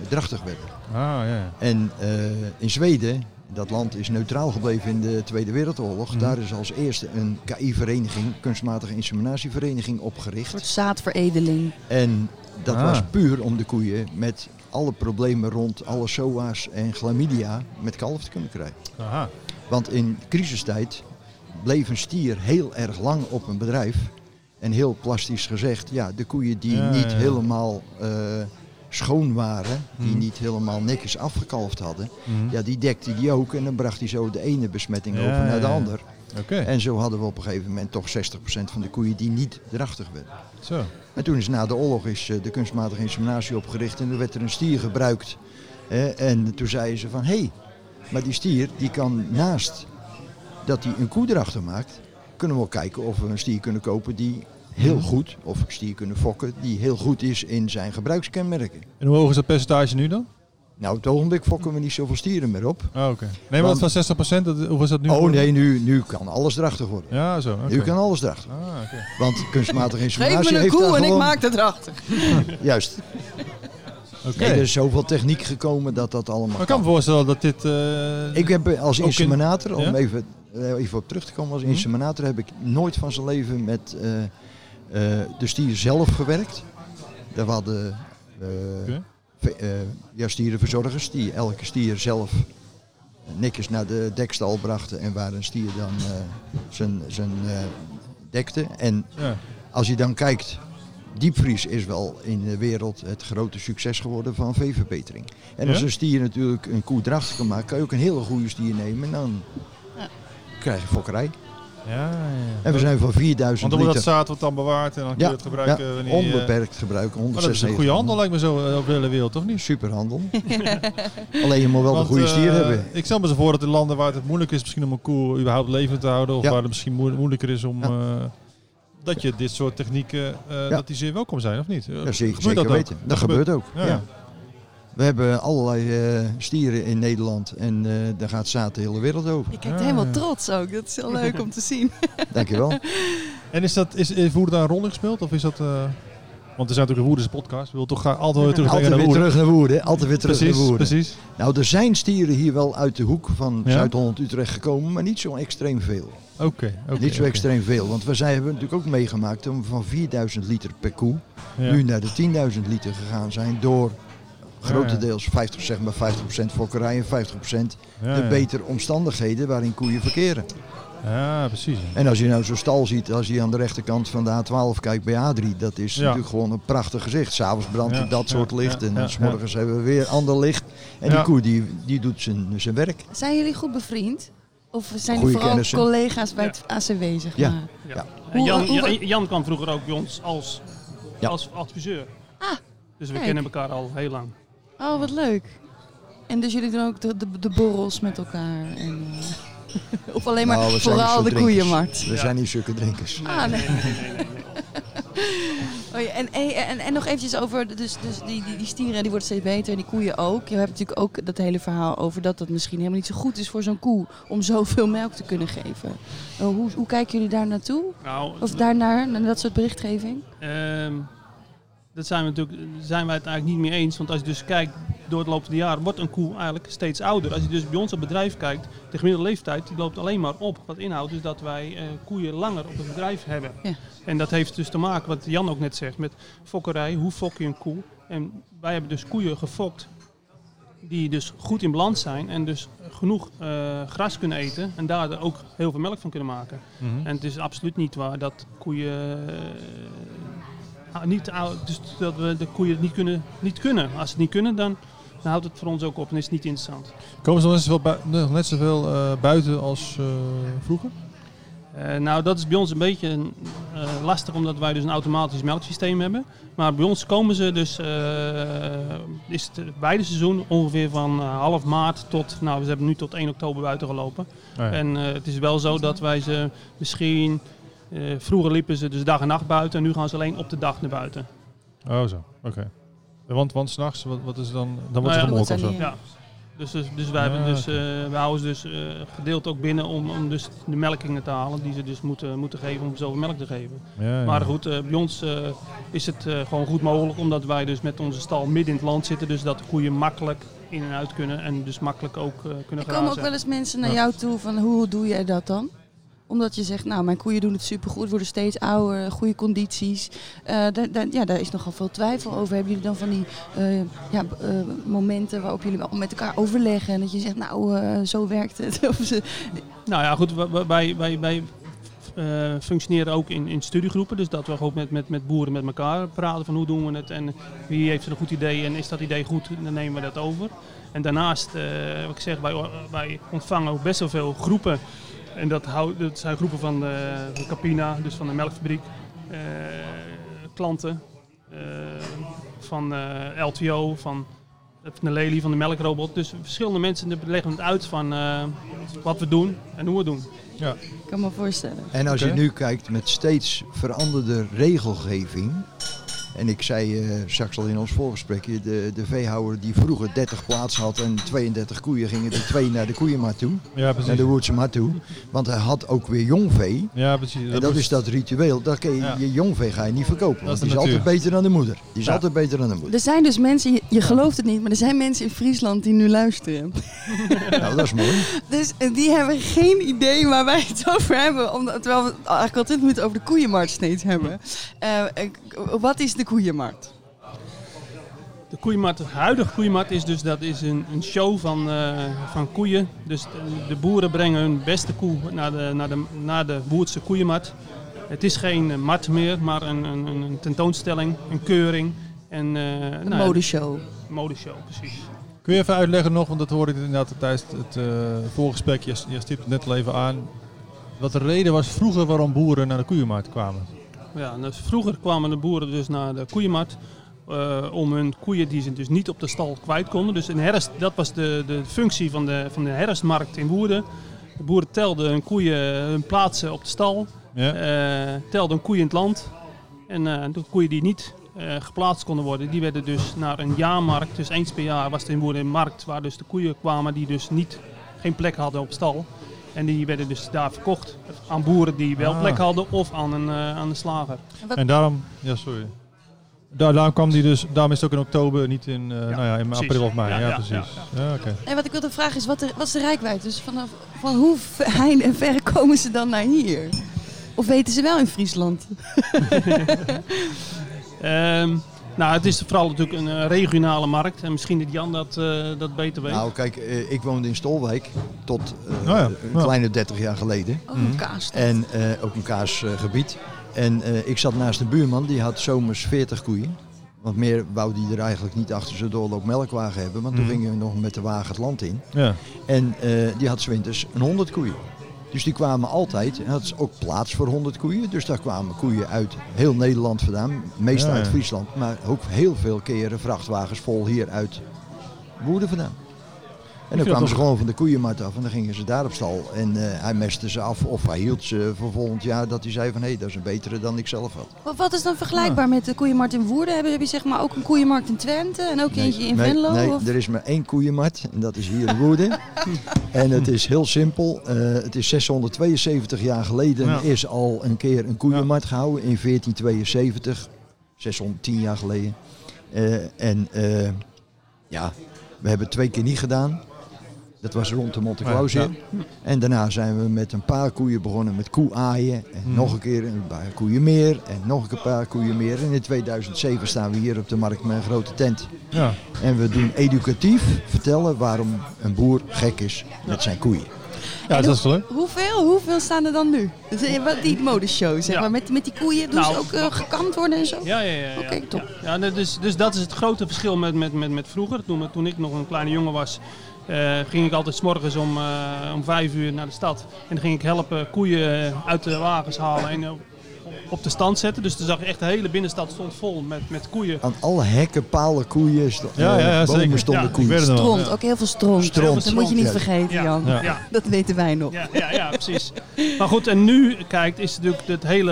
Speaker 4: drachtig werden.
Speaker 2: Ah, ja, ja.
Speaker 4: En eh, in Zweden, dat land is neutraal gebleven in de Tweede Wereldoorlog,
Speaker 2: Mhm.
Speaker 4: daar is als eerste een KI-vereniging, kunstmatige inseminatievereniging, opgericht.
Speaker 1: Een soort zaadveredeling.
Speaker 4: En dat
Speaker 2: Ah.
Speaker 4: was puur om de koeien met alle problemen rond alle SOA's en chlamydia met kalf te kunnen krijgen.
Speaker 2: Aha.
Speaker 4: Want in crisistijd bleef een stier heel erg lang op een bedrijf. En heel plastisch gezegd, ja, de koeien die
Speaker 2: Ja,
Speaker 4: niet
Speaker 2: ja,
Speaker 4: helemaal eh, schoon waren, die
Speaker 2: Mhm.
Speaker 4: niet helemaal netjes afgekalfd hadden,
Speaker 2: Mhm.
Speaker 4: ja, die dekte die ook en dan bracht hij zo de ene besmetting
Speaker 2: Ja,
Speaker 4: over naar de ander. En zo hadden we op een gegeven moment toch 60% van de koeien die niet drachtig werden.
Speaker 2: Zo.
Speaker 4: En toen is na de oorlog is eh, de kunstmatige inseminatie opgericht en er werd er een stier gebruikt. en toen zeiden ze van, hé, hey, maar die stier die kan naast dat hij een koe erachter maakt, kunnen we wel kijken of we een stier kunnen kopen die heel goed, of een stier kunnen fokken, die heel goed is in zijn gebruikskenmerken.
Speaker 2: En hoe hoog is dat percentage nu dan?
Speaker 4: Nou, op het ogenblik fokken we niet zoveel stieren meer op.
Speaker 2: Ah, oké. Nee, maar dat van 60%, dat, hoe is dat nu?
Speaker 4: Oh nee, nu, nu kan alles drachtig worden.
Speaker 2: Ja, zo. oké.
Speaker 4: Nu kan alles drachtig.
Speaker 2: Ah, oké.
Speaker 4: Want kunstmatige
Speaker 1: Geef
Speaker 4: inseminatie
Speaker 1: me een
Speaker 4: heeft
Speaker 1: koe en ik maak het erachter.
Speaker 4: Juist.
Speaker 2: Oké.
Speaker 4: Nee, er is zoveel techniek gekomen dat dat allemaal
Speaker 2: Maar ik kan me voorstellen dat dit... eh,
Speaker 4: Ik heb als
Speaker 2: in-
Speaker 4: inseminator, om
Speaker 2: ja?
Speaker 4: even, eh, even op terug te komen, als
Speaker 2: Mhm.
Speaker 4: inseminator heb ik nooit van zijn leven met eh, eh, de stier zelf gewerkt. Daar hadden eh, eh, ja, stierenverzorgers die elke stier zelf netjes naar de dekstal brachten en waar een stier dan eh, zijn, zijn eh, dekte. En
Speaker 2: ja.
Speaker 4: als je dan kijkt, diepvries is wel in de wereld het grote succes geworden van veeverbetering. En als een stier natuurlijk een koe drachtig kan maken, kan je ook een hele goede stier nemen en dan
Speaker 1: Ja.
Speaker 4: krijg je fokkerij.
Speaker 2: Ja, ja.
Speaker 4: En we zijn van 4000
Speaker 2: Want dan wordt dat zaad wordt dan bewaard en dan kun je
Speaker 4: Ja,
Speaker 2: het gebruiken
Speaker 4: ja,
Speaker 2: wanneer je...
Speaker 4: onbeperkt gebruiken.
Speaker 2: Maar dat is een goede handel lijkt me zo eh, over de hele wereld, of niet?
Speaker 4: Superhandel. Alleen je moet wel
Speaker 2: Want,
Speaker 4: de goede
Speaker 2: eh,
Speaker 4: stier hebben.
Speaker 2: Ik stel me zo voor dat in landen waar het moeilijk is misschien om een koe überhaupt levend te houden, of
Speaker 4: Ja.
Speaker 2: waar het misschien moe- moeilijker is om...
Speaker 4: Ja.
Speaker 2: eh, dat je dit soort technieken, eh, dat die zeer welkom zijn, of niet? Eh,
Speaker 4: Ja, zeker,
Speaker 2: gebeurt
Speaker 4: zeker
Speaker 2: dat
Speaker 4: weten. Dat, gebeurt ook.
Speaker 2: Ja.
Speaker 4: Ja. We hebben allerlei eh, stieren in Nederland en eh, daar gaat zaad de hele wereld over.
Speaker 1: Je kijkt
Speaker 2: Ah,
Speaker 1: helemaal trots ook. Dat is heel leuk om te zien.
Speaker 4: Dankjewel.
Speaker 2: En is dat, is, is Woerden daar een rol in gespeeld? Of is dat... eh, want er zijn natuurlijk een Woerdense podcast. We willen toch graag altijd weer terug
Speaker 4: Altijd
Speaker 2: naar
Speaker 4: weer
Speaker 2: Woerden.
Speaker 4: terug naar Woerden. Altijd weer terug
Speaker 2: Precies,
Speaker 4: naar Woerden.
Speaker 2: precies.
Speaker 4: Nou, er zijn stieren hier wel uit de hoek van
Speaker 2: Ja?
Speaker 4: Zuid-Holland-Utrecht gekomen, maar niet zo extreem veel.
Speaker 2: Oké, oké.
Speaker 4: niet zo extreem veel, want we zijn, hebben natuurlijk ook meegemaakt om van 4000 liter per koe
Speaker 2: Ja.
Speaker 4: nu naar de 10.000 liter gegaan zijn door grotendeels 50, zeg maar 50% fokkerij en 50%
Speaker 2: Ja,
Speaker 4: de
Speaker 2: ja.
Speaker 4: betere omstandigheden waarin koeien verkeren.
Speaker 2: Ja, precies.
Speaker 4: En als je nou zo'n stal ziet, als je aan de rechterkant van de A12 kijkt bij A3, dat is
Speaker 2: Ja.
Speaker 4: natuurlijk gewoon een prachtig gezicht. S'avonds brandt
Speaker 2: Ja,
Speaker 4: er dat
Speaker 2: ja,
Speaker 4: soort licht
Speaker 2: ja,
Speaker 4: en dan 's morgens hebben we weer ander licht. En
Speaker 2: Ja.
Speaker 4: die koe die, die doet zijn, zijn werk.
Speaker 1: Zijn jullie goed bevriend? Of zijn jullie
Speaker 4: Goeie
Speaker 1: vooral
Speaker 4: kennissen.
Speaker 1: collega's bij het ACW, zeg
Speaker 4: Ja.
Speaker 1: maar?
Speaker 5: Ja.
Speaker 1: Hoe-
Speaker 5: Jan,
Speaker 1: hoe-
Speaker 5: Jan, Jan kwam vroeger ook bij ons als,
Speaker 4: Ja.
Speaker 5: als adviseur. Dus we
Speaker 1: Kijk.
Speaker 5: kennen elkaar al heel lang.
Speaker 1: Oh, wat leuk. En dus jullie doen ook de, de, de borrels met elkaar? En, eh, of alleen maar
Speaker 4: Nou,
Speaker 1: vooral de koeienmarkt?
Speaker 4: We
Speaker 5: Ja.
Speaker 4: zijn niet zulke drinkers.
Speaker 1: Ah, nee.
Speaker 5: nee, nee, nee, nee.
Speaker 1: Oh ja, en, en, en, nog eventjes over, dus, dus die, die, die stieren die worden steeds beter en die koeien ook. Je hebt natuurlijk ook dat hele verhaal over dat het misschien helemaal niet zo goed is voor zo'n koe om zoveel melk te kunnen geven. Oh, hoe, hoe kijken jullie daar naartoe?
Speaker 5: Nou,
Speaker 1: Of daarnaar, naar dat soort berichtgeving?
Speaker 5: Ehm, dat zijn, we natuurlijk, zijn wij het eigenlijk niet mee eens. Want als je dus kijkt door het loop van de jaren, wordt een koe eigenlijk steeds ouder. Als je dus bij ons op bedrijf kijkt, de gemiddelde leeftijd die loopt alleen maar op. Wat inhoudt dus dat wij eh, koeien langer op het bedrijf hebben.
Speaker 1: Ja.
Speaker 5: En dat heeft dus te maken, wat Jan ook net zegt, met fokkerij. Hoe fok je een koe? En wij hebben dus koeien gefokt die dus goed in balans zijn en dus genoeg eh, gras kunnen eten. En daar ook heel veel melk van kunnen maken.
Speaker 2: Mhm.
Speaker 5: En het is absoluut niet waar dat koeien. Niet, dus dat we de koeien het niet kunnen, niet kunnen. Als ze het niet kunnen, dan, dan houdt het voor ons ook op en is het niet interessant.
Speaker 2: Komen ze nog net zoveel, net zoveel eh, buiten als eh, vroeger?
Speaker 5: Eh, nou, dat is bij ons een beetje lastig, omdat wij dus een automatisch melksysteem hebben. Maar bij ons komen ze dus, is het beide seizoen ongeveer van half maart tot, nou, we hebben nu tot 1 oktober buiten gelopen.
Speaker 2: Oh ja.
Speaker 5: En het is wel zo dat wij ze misschien, eh, vroeger liepen ze dus dag en nacht buiten en nu gaan ze alleen op de dag naar buiten.
Speaker 2: Oh zo, oké. Want, want s'nachts, wat, wat is dan? Dan wordt het gemolken
Speaker 1: dat
Speaker 2: of zo?
Speaker 5: Ja. Dus, dus, dus wij, hebben
Speaker 2: Ja,
Speaker 5: dus, eh, we houden ze dus eh, gedeeld ook binnen om, om dus de melkingen te halen die ze dus moeten, moeten geven om zoveel melk te geven.
Speaker 2: Ja, ja.
Speaker 5: Maar goed, eh, bij ons eh, is het eh, gewoon goed mogelijk omdat wij dus met onze stal midden in het land zitten. Dus dat de koeien makkelijk in en uit kunnen en dus makkelijk ook eh, kunnen
Speaker 1: Er komen ook wel eens mensen naar
Speaker 2: Ja.
Speaker 1: jou toe van hoe doe jij dat dan? Omdat je zegt, nou mijn koeien doen het supergoed, worden steeds ouder, goede condities. Eh, ja, daar is nogal veel twijfel over. Hebben jullie dan van die eh, ja, eh, momenten waarop jullie met elkaar overleggen en dat je zegt, nou zo werkt het?
Speaker 5: Nou ja, goed, wij- wij, wij, functioneren ook in, in studiegroepen. Dus dat we gewoon met, met, met boeren met elkaar praten van hoe doen we het en wie heeft een goed idee en is dat idee goed, dan nemen we dat over. En daarnaast, eh, wat ik zeg, wij, wij ontvangen ook best wel veel groepen. En dat, hou, dat zijn groepen van de, van Capina, dus van de melkfabriek, eh, klanten, eh, van eh, LTO, van, van de Lely, van de melkrobot. Dus verschillende mensen die leggen het uit van eh, wat we doen en hoe we het doen.
Speaker 2: Ja.
Speaker 1: ik kan me voorstellen.
Speaker 4: En als je nu kijkt met steeds veranderde regelgeving. En ik zei eh, straks al in ons voorgesprekje, de, de veehouder die vroeger 30 plaatsen had en 32 koeien, gingen er twee naar de koeienmaat toe.
Speaker 2: ja,
Speaker 4: Naar
Speaker 2: precies.
Speaker 4: de Woerdse maat toe. Want hij had ook weer jongvee.
Speaker 2: Ja, precies.
Speaker 4: En dat
Speaker 2: moest-
Speaker 4: is dat ritueel. Dat kan je,
Speaker 2: Ja.
Speaker 4: je jongvee ga je niet verkopen.
Speaker 2: Dat
Speaker 4: Want
Speaker 2: is
Speaker 4: die
Speaker 2: de
Speaker 4: is altijd beter dan de moeder. Die is
Speaker 2: Ja.
Speaker 4: altijd beter dan de moeder.
Speaker 1: Er zijn dus mensen, je, gelooft het niet, maar er zijn mensen in Friesland die nu luisteren.
Speaker 4: Nou, dat is mooi.
Speaker 1: Dus eh, die hebben geen idee waar wij het over hebben. Omdat, terwijl we het eigenlijk al 20 minuten over de koeienmarkt steeds hebben. Eh, eh, wat is de koeienmarkt?
Speaker 5: De koeienmarkt, de huidige koeienmarkt is dus dat is een, een show van, eh, van koeien. Dus de, de boeren brengen hun beste koe naar de, naar de, naar de Woerdse koeienmarkt. Het is geen markt meer, maar een, een, een tentoonstelling, een keuring. En, eh,
Speaker 1: Een
Speaker 5: nou,
Speaker 1: modeshow.
Speaker 5: een modeshow, precies.
Speaker 2: Kun je even uitleggen nog, want dat hoorde ik inderdaad tijdens het uh, voorgesprek, je, je stipt het net al even aan. Wat de reden was vroeger waarom boeren naar de koeienmarkt kwamen.
Speaker 5: Ja, dus vroeger kwamen de boeren dus naar de koeienmarkt. eh, om hun koeien die ze dus niet op de stal kwijt konden. Dus een herfst, dat was de, de functie van de, van de herfstmarkt in Woerden. De boeren telden hun koeien, hun plaatsen op de stal.
Speaker 2: Ja.
Speaker 5: eh telden een koeien in het land. En eh, de koeien die niet eh, geplaatst konden worden, die werden dus naar een jaarmarkt. Dus eens per jaar was er in Woerden een markt waar dus de koeien kwamen die dus niet, geen plek hadden op stal. En die werden dus daar verkocht aan boeren die wel
Speaker 2: Ah.
Speaker 5: plek hadden of aan een, eh, aan de slager.
Speaker 2: En daarom, ja sorry. Daar, daarom kwam die dus, daarom is het ook in oktober, niet in, uh, nou ja, in
Speaker 5: precies.
Speaker 2: april of mei. Ja,
Speaker 5: Ja, ja,
Speaker 2: precies.
Speaker 5: ja.
Speaker 1: En wat ik wilde vragen is, wat, de, wat is de rijkwijd? Dus vanaf, van hoe heinde en ver komen ze dan naar hier? Of weten ze wel in Friesland?
Speaker 5: Ehm, nou, het is vooral natuurlijk een eh, regionale markt. En misschien dat Jan dat, eh, dat beter weet.
Speaker 4: Nou, kijk, eh, ik woonde in Stolwijk tot eh,
Speaker 2: Oh ja,
Speaker 4: een
Speaker 2: ja.
Speaker 4: kleine 30 jaar geleden.
Speaker 1: Oh,
Speaker 2: Mhm.
Speaker 1: een kaas.
Speaker 4: En eh, ook een kaasgebied. En eh, ik zat naast een buurman, die had zomers 40 koeien. Want meer wou die er eigenlijk niet achter zijn doorloop melkwagen hebben. Want toen
Speaker 2: Mhm.
Speaker 4: gingen we nog met de wagen het land in.
Speaker 2: Ja.
Speaker 4: En eh, die had 's winters een 100 koeien. Dus die kwamen altijd, en dat is ook plaats voor 100 koeien. Dus daar kwamen koeien uit heel Nederland vandaan, meestal
Speaker 2: Ja,
Speaker 4: uit. Friesland. Maar ook heel veel keren vrachtwagens vol hier uit Woerden vandaan. En dan kwamen ze gewoon van de koeienmarkt af en dan gingen ze daar op stal. En eh, hij meste ze af of hij hield ze voor volgend jaar dat hij zei van hé, dat is een betere dan ik zelf had.
Speaker 1: Wat, wat is dan vergelijkbaar met de koeienmarkt in Woerden? Heb je, heb je zeg maar ook een koeienmarkt in Twente en ook eentje in
Speaker 4: nee,
Speaker 1: Venlo?
Speaker 4: nee,
Speaker 1: of?
Speaker 4: er is maar één koeienmarkt en dat is hier in Woerden. en het is heel simpel. Eh, het is 672 jaar geleden
Speaker 2: Ja.
Speaker 4: is al een keer een koeienmarkt gehouden in 1472. 610 jaar geleden. Eh, en eh, ja, we hebben het twee keer niet gedaan. Dat was rond de Monte Claus
Speaker 2: Ja.
Speaker 4: in. En daarna zijn we met een paar koeien begonnen met koeaaien. En
Speaker 2: Hmm.
Speaker 4: nog een keer een paar koeien meer. En nog een paar koeien meer. En in 2007 staan we hier op de markt met een grote tent.
Speaker 2: Ja.
Speaker 4: En we doen educatief vertellen waarom een boer gek is met zijn koeien.
Speaker 2: ja, dat is leuk.
Speaker 1: Hoeveel? Hoeveel staan er dan nu? Eh, wat- Die modeshow, zeg
Speaker 5: Ja.
Speaker 1: maar. Met, met die koeien doen
Speaker 5: Nou,
Speaker 1: ze ook eh, gekant worden en zo?
Speaker 5: Ja, ja, ja. ja.
Speaker 1: Oké, top.
Speaker 5: Ja, ja, dus, dus dat is het grote verschil met, met, met, met vroeger. Toen, toen ik nog een kleine jongen was, eh, ging ik altijd 's morgens om, eh, om vijf uur naar de stad. En dan ging ik helpen koeien eh, uit de wagens halen en op de stand zetten. Dus dan zag je echt de hele binnenstad stond vol met, met koeien.
Speaker 4: Aan alle hekken, palen, koeien,
Speaker 2: Ja, ja, ja,
Speaker 4: bomen
Speaker 2: zeker.
Speaker 4: stonden
Speaker 5: Ja,
Speaker 2: Ik
Speaker 4: koeien.
Speaker 1: Stront,
Speaker 2: Ja.
Speaker 1: ook heel veel stront.
Speaker 4: Stront.
Speaker 1: Dat moet je niet
Speaker 4: Ja.
Speaker 1: vergeten,
Speaker 5: Ja.
Speaker 1: Jan.
Speaker 2: Ja.
Speaker 5: Ja.
Speaker 1: Dat weten wij nog.
Speaker 5: Ja, ja, ja, precies. Maar goed, en nu kijkt, is natuurlijk het hele.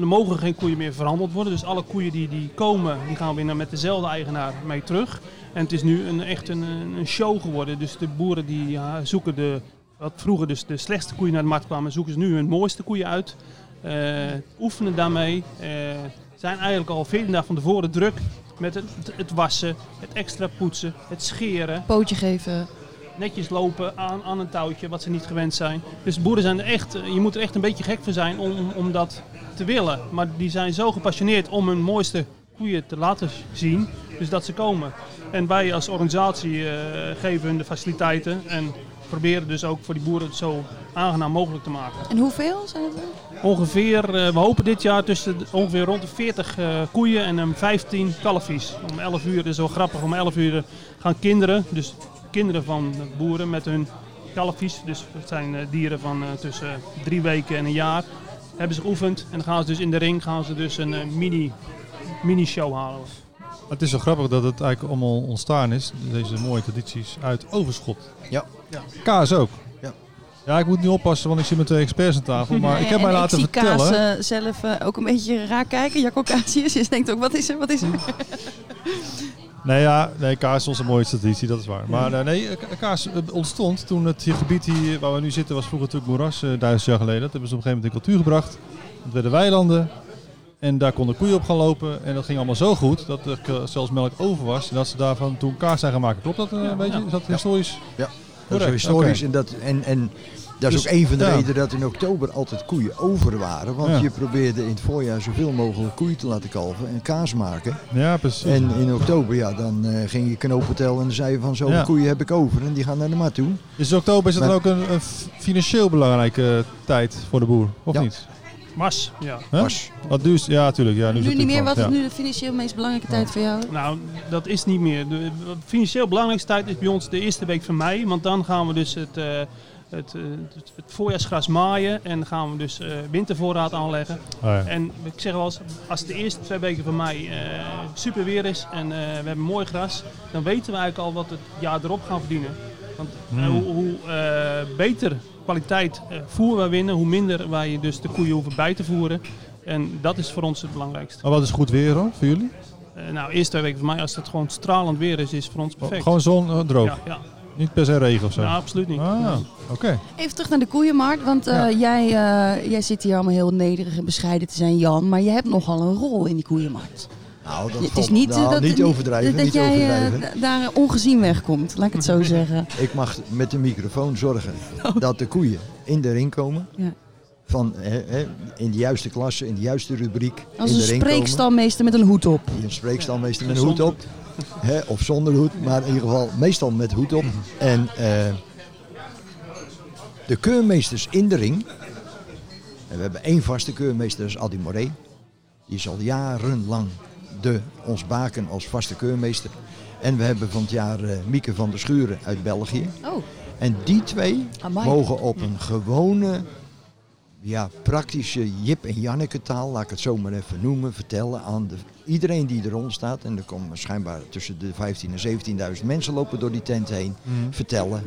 Speaker 5: Er mogen geen koeien meer verhandeld worden. Dus alle koeien die, die komen, die gaan weer naar- met dezelfde eigenaar mee terug. En het is nu een, echt een, een show geworden. Dus de boeren die ja, zoeken de. Wat vroeger dus de slechtste koeien naar de markt kwamen, zoeken ze nu hun mooiste koeien uit. Eh, oefenen daarmee. eh, zijn eigenlijk al 14 dagen van tevoren druk met het, het wassen, het extra poetsen, het scheren
Speaker 1: Pootje geven.
Speaker 5: netjes lopen aan, aan een touwtje, wat ze niet gewend zijn. Dus boeren zijn er echt, je moet er echt een beetje gek voor zijn om, om dat te willen. Maar die zijn zo gepassioneerd om hun mooiste koeien te laten zien, dus dat ze komen. En wij als organisatie eh, geven hun de faciliteiten en proberen dus ook voor die boeren het zo aangenaam mogelijk te maken.
Speaker 1: En hoeveel zijn het er?
Speaker 5: Ongeveer, eh, we hopen dit jaar tussen ongeveer rond de 40 eh, koeien en een 15 kalfjes. Om 11 uur, dat is wel grappig, om 11 uur gaan kinderen, dus kinderen van boeren met hun kalfjes, dus dat zijn dieren van tussen drie weken en een jaar, hebben ze geoefend. En dan gaan ze dus in de ring gaan ze dus een mini, mini show halen.
Speaker 2: Het is zo grappig dat het eigenlijk allemaal ontstaan is, deze mooie tradities, uit overschot.
Speaker 4: Ja.
Speaker 2: Kaas ook.
Speaker 4: Ja.
Speaker 2: Ja, ik moet nu oppassen, want ik zit met twee experts aan tafel. Maar ik heb
Speaker 1: En
Speaker 2: mij laten
Speaker 1: ik zie
Speaker 2: vertellen...
Speaker 1: Kaas eh, zelf eh, ook een beetje raar kijken. Jacco Casius is denkt ook, wat is er, wat is er?
Speaker 2: Nee, ja, nee, kaas is onze mooie traditie, dat is waar. Maar eh, nee, kaas ontstond toen het hier gebied hier, waar we nu zitten was vroeger natuurlijk moeras, eh, duizend jaar geleden. Dat hebben ze op een gegeven moment in cultuur gebracht. Het werden weilanden en daar konden koeien op gaan lopen. En dat ging allemaal zo goed dat er eh, zelfs melk over was. En dat ze daarvan toen kaas zijn gaan maken. Klopt dat eh, een beetje? Is dat historisch?
Speaker 4: Dat is historisch en, dat, en, en dat is
Speaker 2: Dus,
Speaker 4: ook een van de
Speaker 2: ja.
Speaker 4: redenen dat in oktober altijd koeien over waren. Want
Speaker 2: Ja.
Speaker 4: je probeerde in het voorjaar zoveel mogelijk koeien te laten kalven en kaas maken.
Speaker 2: Ja, precies.
Speaker 4: En in oktober, ja, dan eh, ging je knopen tellen en dan zei je van zoveel
Speaker 2: Ja.
Speaker 4: koeien heb ik over. En die gaan naar de markt toe.
Speaker 2: Is oktober is dat
Speaker 4: Maar-
Speaker 2: dan ook een, een financieel belangrijke eh, tijd voor de boer, of
Speaker 4: Ja.
Speaker 2: niet?
Speaker 5: Mas, ja.
Speaker 2: Wat duurt? Ja, natuurlijk. Ja, nu, is
Speaker 1: Nu
Speaker 2: het
Speaker 1: niet meer, wat is nu de financieel meest belangrijke tijd voor jou?
Speaker 5: Nou, dat is niet meer. De financieel belangrijkste tijd is bij ons de eerste week van mei. Want dan gaan we dus het, eh, het, het, het voorjaarsgras maaien. En dan gaan we dus eh, wintervoorraad aanleggen.
Speaker 2: ja. Oh, ja.
Speaker 5: En ik zeg wel eens, als de eerste twee weken van mei eh, super weer is en eh, we hebben mooi gras. Dan weten we eigenlijk al wat het jaar erop gaan verdienen. Want eh,
Speaker 2: Hmm.
Speaker 5: hoe, hoe eh, beter kwaliteit eh, voer wij winnen, hoe minder wij dus de koeien hoeven bij te voeren. En dat is voor ons het belangrijkste.
Speaker 2: Maar wat is goed weer hoor, voor jullie?
Speaker 5: Eh, nou, eerst twee weken van mij, als het gewoon stralend weer is, is voor ons perfect.
Speaker 2: Gewoon zon, droog.
Speaker 5: ja, ja.
Speaker 2: Niet per se regen of zo.
Speaker 5: Nou, absoluut niet.
Speaker 2: ah, oké.
Speaker 1: Even terug naar de koeienmarkt, want eh,
Speaker 2: Ja.
Speaker 1: jij, eh, jij zit hier allemaal heel nederig en bescheiden te zijn, Jan. Maar je hebt nogal een rol in die koeienmarkt.
Speaker 4: Nou, dat
Speaker 1: het is niet,
Speaker 4: nou,
Speaker 1: dat,
Speaker 4: niet overdrijven.
Speaker 1: dat,
Speaker 4: niet
Speaker 1: jij eh,
Speaker 4: overdrijven.
Speaker 1: daar ongezien wegkomt, laat ik het zo zeggen.
Speaker 4: Ik mag met de microfoon zorgen dat de koeien in de ring komen.
Speaker 1: Oh. Ja.
Speaker 4: Van, hè, hè, in de juiste klasse, in de juiste rubriek.
Speaker 1: Als
Speaker 4: in
Speaker 1: een
Speaker 4: de ring komen.
Speaker 1: spreekstalmeester met een hoed op.
Speaker 4: Een spreekstalmeester met een hoed op. Hè, of zonder hoed, maar in ieder geval meestal met hoed op. En eh, de keurmeesters in de ring. En we hebben één vaste keurmeester, dat is Adi Moré. Die is al jarenlang de, ons baken als vaste keurmeester. En we hebben van het jaar eh, Mieke van der Schuren uit België.
Speaker 1: Oh,
Speaker 4: En die twee
Speaker 1: Amai.
Speaker 4: mogen op een gewone, ja, praktische Jip en Janneke taal, laat ik het zo maar even noemen, vertellen aan de, iedereen die er rond staat. En er komen schijnbaar tussen de 15.000 en 17.000 mensen lopen door die tent heen. Vertellen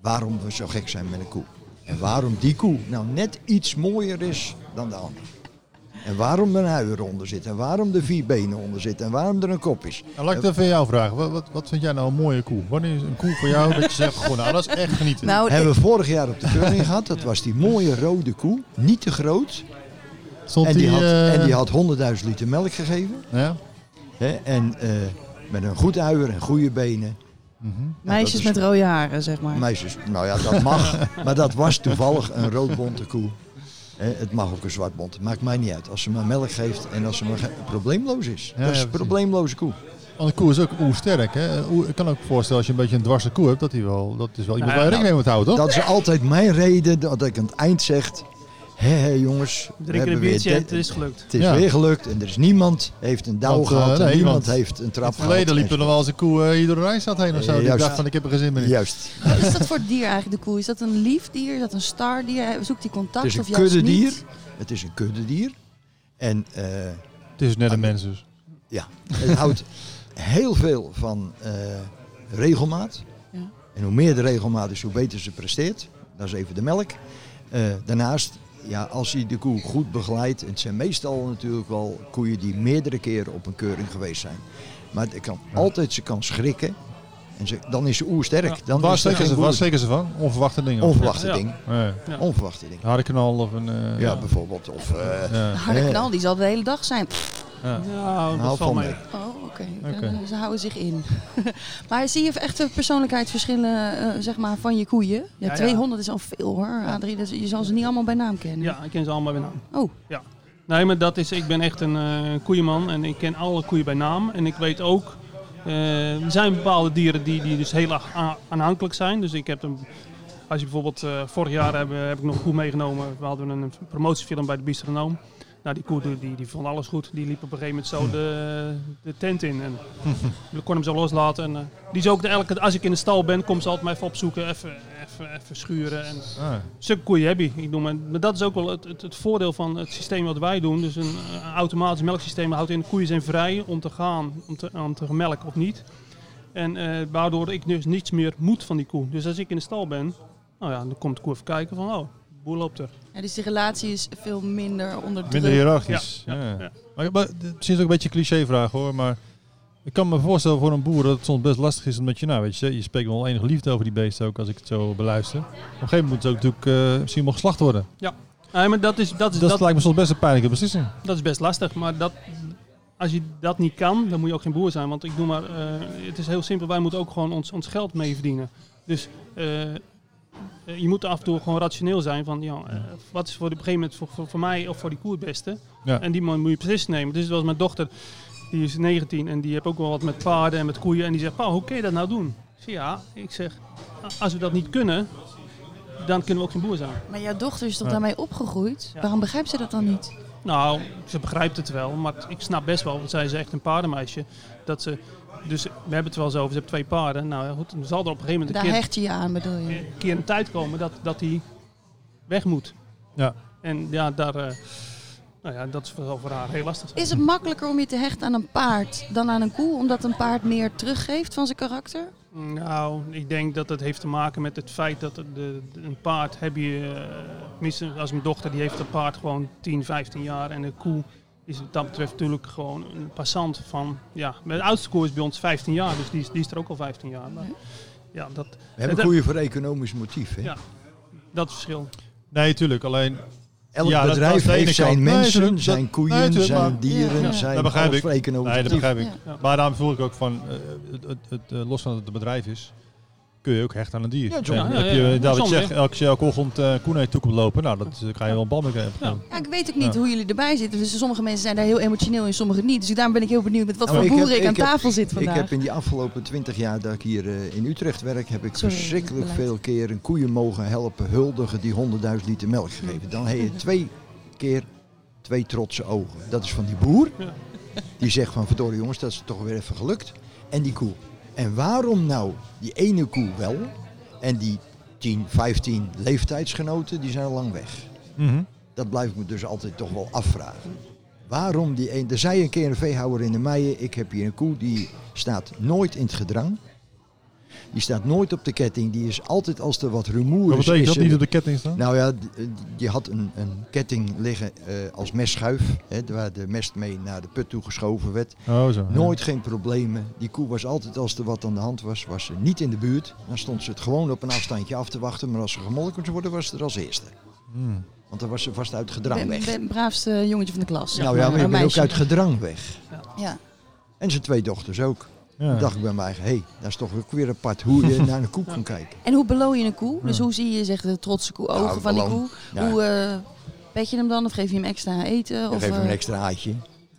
Speaker 4: waarom we zo gek zijn met een koe. En waarom die koe nou net iets mooier is dan de andere. En waarom er een huier onder zit. En waarom er vier benen onder zitten. En waarom er een kop is.
Speaker 2: Nou, laat ik het even aan jou vragen. Wat, wat, wat vind jij nou een mooie koe? Wanneer is een koe voor jou dat je zegt, gewoon, nou dat is echt genieten.
Speaker 1: Nou,
Speaker 4: Hebben we vorig jaar op de keuring gehad. Dat was die mooie rode koe. Niet te groot.
Speaker 2: Stond
Speaker 4: En die, had,
Speaker 2: eh,
Speaker 4: en die had 100.000 liter melk gegeven.
Speaker 2: Ja?
Speaker 4: Hè? En eh, met een goed uier en goede benen.
Speaker 1: meisjes
Speaker 4: dat is-
Speaker 1: met rode haren, zeg maar.
Speaker 4: Meisjes, nou ja, dat mag. maar dat was toevallig een roodbonte koe. Hè, het mag ook een zwartbont. Maakt mij niet uit. Als ze maar melk geeft en als ze maar probleemloos is.
Speaker 2: Ja,
Speaker 4: dat is een probleemloze koe.
Speaker 2: Want een koe is ook oersterk. Hè? Ik kan ook voorstellen als je een beetje een dwarse koe hebt, dat, die wel, dat is wel iemand
Speaker 5: Nou
Speaker 2: waar je rekening mee moet houden, toch?
Speaker 4: Dat is altijd mijn reden dat ik aan het eind zeg... Hé, hé jongens, we
Speaker 5: een biertje en het is gelukt.
Speaker 4: Het is
Speaker 2: Ja.
Speaker 4: weer gelukt en er is niemand heeft een dauw
Speaker 2: Want, eh,
Speaker 4: gehad en
Speaker 2: nee,
Speaker 4: niemand heeft een
Speaker 2: In
Speaker 4: trap
Speaker 2: het verleden
Speaker 4: gehad.
Speaker 2: liep er nog wel eens een koe eh, hier door de Rijstad heen of zo.
Speaker 4: Eh,
Speaker 2: Die
Speaker 4: juist.
Speaker 2: dacht van ik heb er geen zin meer in.
Speaker 4: Juist.
Speaker 1: Wat is dat voor dier eigenlijk, de koe? Is dat een lief dier? Is dat een stardier? Zoekt hij contact
Speaker 4: Het is
Speaker 1: of
Speaker 4: een
Speaker 1: juist niet?
Speaker 4: Het is een kuddedier. En eh,
Speaker 2: Het is net een mens dus.
Speaker 4: ja, het houdt heel veel van eh, regelmaat.
Speaker 1: Ja.
Speaker 4: En hoe meer de regelmaat is, hoe beter ze presteert. Dat is even de melk. Eh, daarnaast, ja, als hij de koe goed begeleidt. En het zijn meestal natuurlijk wel koeien die meerdere keren op een keuring geweest zijn. Maar het kan altijd, ze kan schrikken. En ze, dan is ze oersterk.
Speaker 5: Ja.
Speaker 4: Dan
Speaker 2: Waar
Speaker 4: is
Speaker 2: steken ze, waar
Speaker 4: boer.
Speaker 2: steken ze van? Onverwachte dingen.
Speaker 4: Onverwachte
Speaker 5: Ja.
Speaker 4: ding.
Speaker 2: Nee.
Speaker 5: Ja.
Speaker 4: Onverwachte ding.
Speaker 2: Harde knal of een... eh,
Speaker 4: Ja, bijvoorbeeld. Of, eh,
Speaker 2: ja.
Speaker 1: Harde knal, die zal de hele dag zijn.
Speaker 2: Ja.
Speaker 5: Nou, dat valt
Speaker 4: van
Speaker 5: mee.
Speaker 1: Oh, oké. Ze houden zich in. maar zie je echt de persoonlijkheidsverschillen eh, zeg maar, van je koeien? Ja,
Speaker 5: Ja, ja.
Speaker 1: 200 is al veel hoor, Adrie. Dus je zal ze niet allemaal bij naam kennen.
Speaker 5: Ja, ik ken ze allemaal bij naam.
Speaker 1: Oh,
Speaker 5: Nee, maar dat is, ik ben echt een eh koeienman en ik ken alle koeien bij naam. En ik weet ook, eh, er zijn bepaalde dieren die, die dus heel aanhankelijk zijn. Dus ik heb een, als je bijvoorbeeld, eh, vorig jaar heb, heb ik nog een koe meegenomen. We hadden een promotiefilm bij de Bistronoom. Nou, die koe die, die, vond alles goed. Die liep op een gegeven moment zo de, de tent in. En we kon hem zo loslaten. En, eh, die is ook de, elke, als ik in de stal ben, komt ze altijd mij even opzoeken. Even, even, even schuren. En,
Speaker 2: Ah.
Speaker 5: Zulke koeien heb je. Ik noem maar, maar dat is ook wel het, het, het voordeel van het systeem wat wij doen. Dus een eh, automatisch melksysteem houdt in de koeien zijn vrij om te gaan, om te, om te melken of niet. En eh, waardoor ik dus niets meer moet van die koe. Dus als ik in de stal ben, nou ja, dan komt de koe even kijken van, oh, boer loopt er.
Speaker 1: ja, dus die relatie is veel minder onder druk.
Speaker 2: Minder hiërarchisch.
Speaker 5: Ja,
Speaker 2: Ja,
Speaker 5: ja, ja.
Speaker 2: Maar, maar, het is ook een beetje een cliché-vraag hoor, maar ik kan me voorstellen voor een boer dat het soms best lastig is omdat je, nou weet je, je spreekt wel enige liefde over die beesten ook als ik het zo beluister. Op een gegeven moment moet het ook natuurlijk eh, misschien wel geslacht worden.
Speaker 5: Nee, maar dat is, dat, is,
Speaker 2: Dat,
Speaker 5: dat,
Speaker 2: lijkt me soms best een pijnlijke beslissing.
Speaker 5: dat is best lastig. Maar dat, als je dat niet kan, dan moet je ook geen boer zijn. Want ik noem maar, eh, het is heel simpel. Wij moeten ook gewoon ons, ons geld mee verdienen. Dus eh, je moet af en toe gewoon rationeel zijn van, ja, eh, wat is voor op een gegeven moment voor, voor, voor mij of voor die koe het beste?
Speaker 2: Ja.
Speaker 5: En die man moet je precies nemen. Dus zoals mijn dochter, die is 19 en die heeft ook wel wat met paarden en met koeien. En die zegt, pa, hoe kun je dat nou doen? Ik zeg, ja, ik zeg, als we dat niet kunnen, dan kunnen we ook geen boer zijn.
Speaker 1: Maar jouw dochter is toch
Speaker 2: Ja.
Speaker 1: daarmee opgegroeid?
Speaker 5: Ja.
Speaker 1: Waarom begrijpt ze dat dan niet?
Speaker 5: Nou, ze begrijpt het wel, maar ik snap best wel, want zij is echt een paardenmeisje. Dat ze, dus we hebben het wel zo over, ze heeft twee paarden. Nou ja, goed, dan zal er op een gegeven moment
Speaker 1: Daar
Speaker 5: een keer,
Speaker 1: hecht je je aan, bedoel je?
Speaker 5: een keer een tijd komen dat, dat hij weg moet.
Speaker 2: Ja.
Speaker 5: En ja, daar, eh, nou ja, dat is wel voor haar heel lastig.
Speaker 1: Is het makkelijker om je te hechten aan een paard dan aan een koe? Omdat een paard meer teruggeeft van zijn karakter?
Speaker 5: Nou, ik denk dat het heeft te maken met het feit dat de, de- een paard heb je, tenminste als mijn dochter, die heeft een paard gewoon 10, 15 jaar. En een koe is wat dat betreft natuurlijk gewoon een passant van, ja, de oudste koe is bij ons 15 jaar, dus die is, die is er ook al 15 jaar. Maar, ja, dat,
Speaker 4: We hebben koeien voor economisch motief. Hè?
Speaker 5: Ja. dat verschil.
Speaker 2: Nee, tuurlijk. Alleen,
Speaker 4: Elk
Speaker 2: Ja, dat- dat
Speaker 4: bedrijf
Speaker 2: is de ene
Speaker 4: heeft zijn
Speaker 2: kant. Nee,
Speaker 4: mensen,
Speaker 2: dat-
Speaker 4: zijn koeien,
Speaker 2: nee,
Speaker 4: zijn
Speaker 2: maar-
Speaker 4: dieren,
Speaker 1: Ja.
Speaker 4: zijn
Speaker 2: Dat begrijp ik. nee, dat begrijp ik.
Speaker 1: Ja.
Speaker 2: Maar daarom voel ik ook van, eh, het, het, het, eh, los van dat het een bedrijf is, kun je ook hechten aan een dier.
Speaker 4: Ja, John.
Speaker 5: Ja, ja,
Speaker 2: heb je, David zegt, je elke ochtend koe naar je toe komt lopen, nou, dat eh, ga je wel een bal mee krijgen.
Speaker 5: Ja.
Speaker 1: Ja, ik weet ook niet
Speaker 2: Ja.
Speaker 1: hoe jullie erbij zitten. Dus sommige mensen zijn daar heel emotioneel en sommige niet. Dus daarom ben ik heel benieuwd met wat
Speaker 4: Nou,
Speaker 1: voor
Speaker 4: ik heb-
Speaker 1: boeren ik, aan
Speaker 4: ik heb-
Speaker 1: tafel zit
Speaker 4: Ik
Speaker 1: vandaag.
Speaker 4: heb in die afgelopen twintig jaar dat ik hier eh, in Utrecht werk, heb ik
Speaker 1: Sorry,
Speaker 4: verschrikkelijk veel keer een koeien mogen helpen huldigen die 100.000 liter melk gegeven. Dan heb je twee keer twee trotse ogen. Dat is van die boer,
Speaker 5: Ja.
Speaker 4: die zegt van verdorie jongens, dat is toch weer even gelukt. En die koe. En waarom nou die ene koe wel en die 10, 15 leeftijdsgenoten, die zijn al lang weg.
Speaker 2: Mhm.
Speaker 4: Dat blijf ik me dus altijd toch wel afvragen. Waarom die een... Er zei een keer een veehouder in de Meijen, ik heb hier een koe die staat nooit in het gedrang. Die staat nooit op de ketting, die is altijd als er wat rumoer
Speaker 2: Wat
Speaker 4: is.
Speaker 2: betekent
Speaker 4: is
Speaker 2: dat niet op de ketting staan?
Speaker 4: Nou ja, die had een, een ketting liggen eh, als mestschuif, hè, waar de mest mee naar de put toe geschoven werd.
Speaker 2: Oh, zo. ja.
Speaker 4: Nooit geen problemen. Die koe was altijd, als er wat aan de hand was, was ze niet in de buurt. Dan stond ze het gewoon op een afstandje af te wachten. Maar als ze gemolken moest worden, was ze er als eerste.
Speaker 2: Hmm.
Speaker 4: Want dan was ze vast uit gedrang weg.
Speaker 1: ben braafste jongetje van de klas.
Speaker 4: nou ja, maar
Speaker 1: een
Speaker 4: ik ben ook uit gedrang weg.
Speaker 1: Ja.
Speaker 4: En zijn twee dochters ook.
Speaker 2: Ja.
Speaker 4: Toen dacht ik bij mij, hé, hey, dat is toch ook weer apart hoe je naar een koe kan kijken.
Speaker 1: En hoe beloon je een koe? Dus hoe zie je zeg, de trotse koe, ogen
Speaker 4: Nou,
Speaker 1: van die koe?
Speaker 4: Ja.
Speaker 1: Hoe eh pet je hem dan of geef je hem extra eten? Of,
Speaker 4: geef hem
Speaker 1: eh,
Speaker 4: een extra aatje.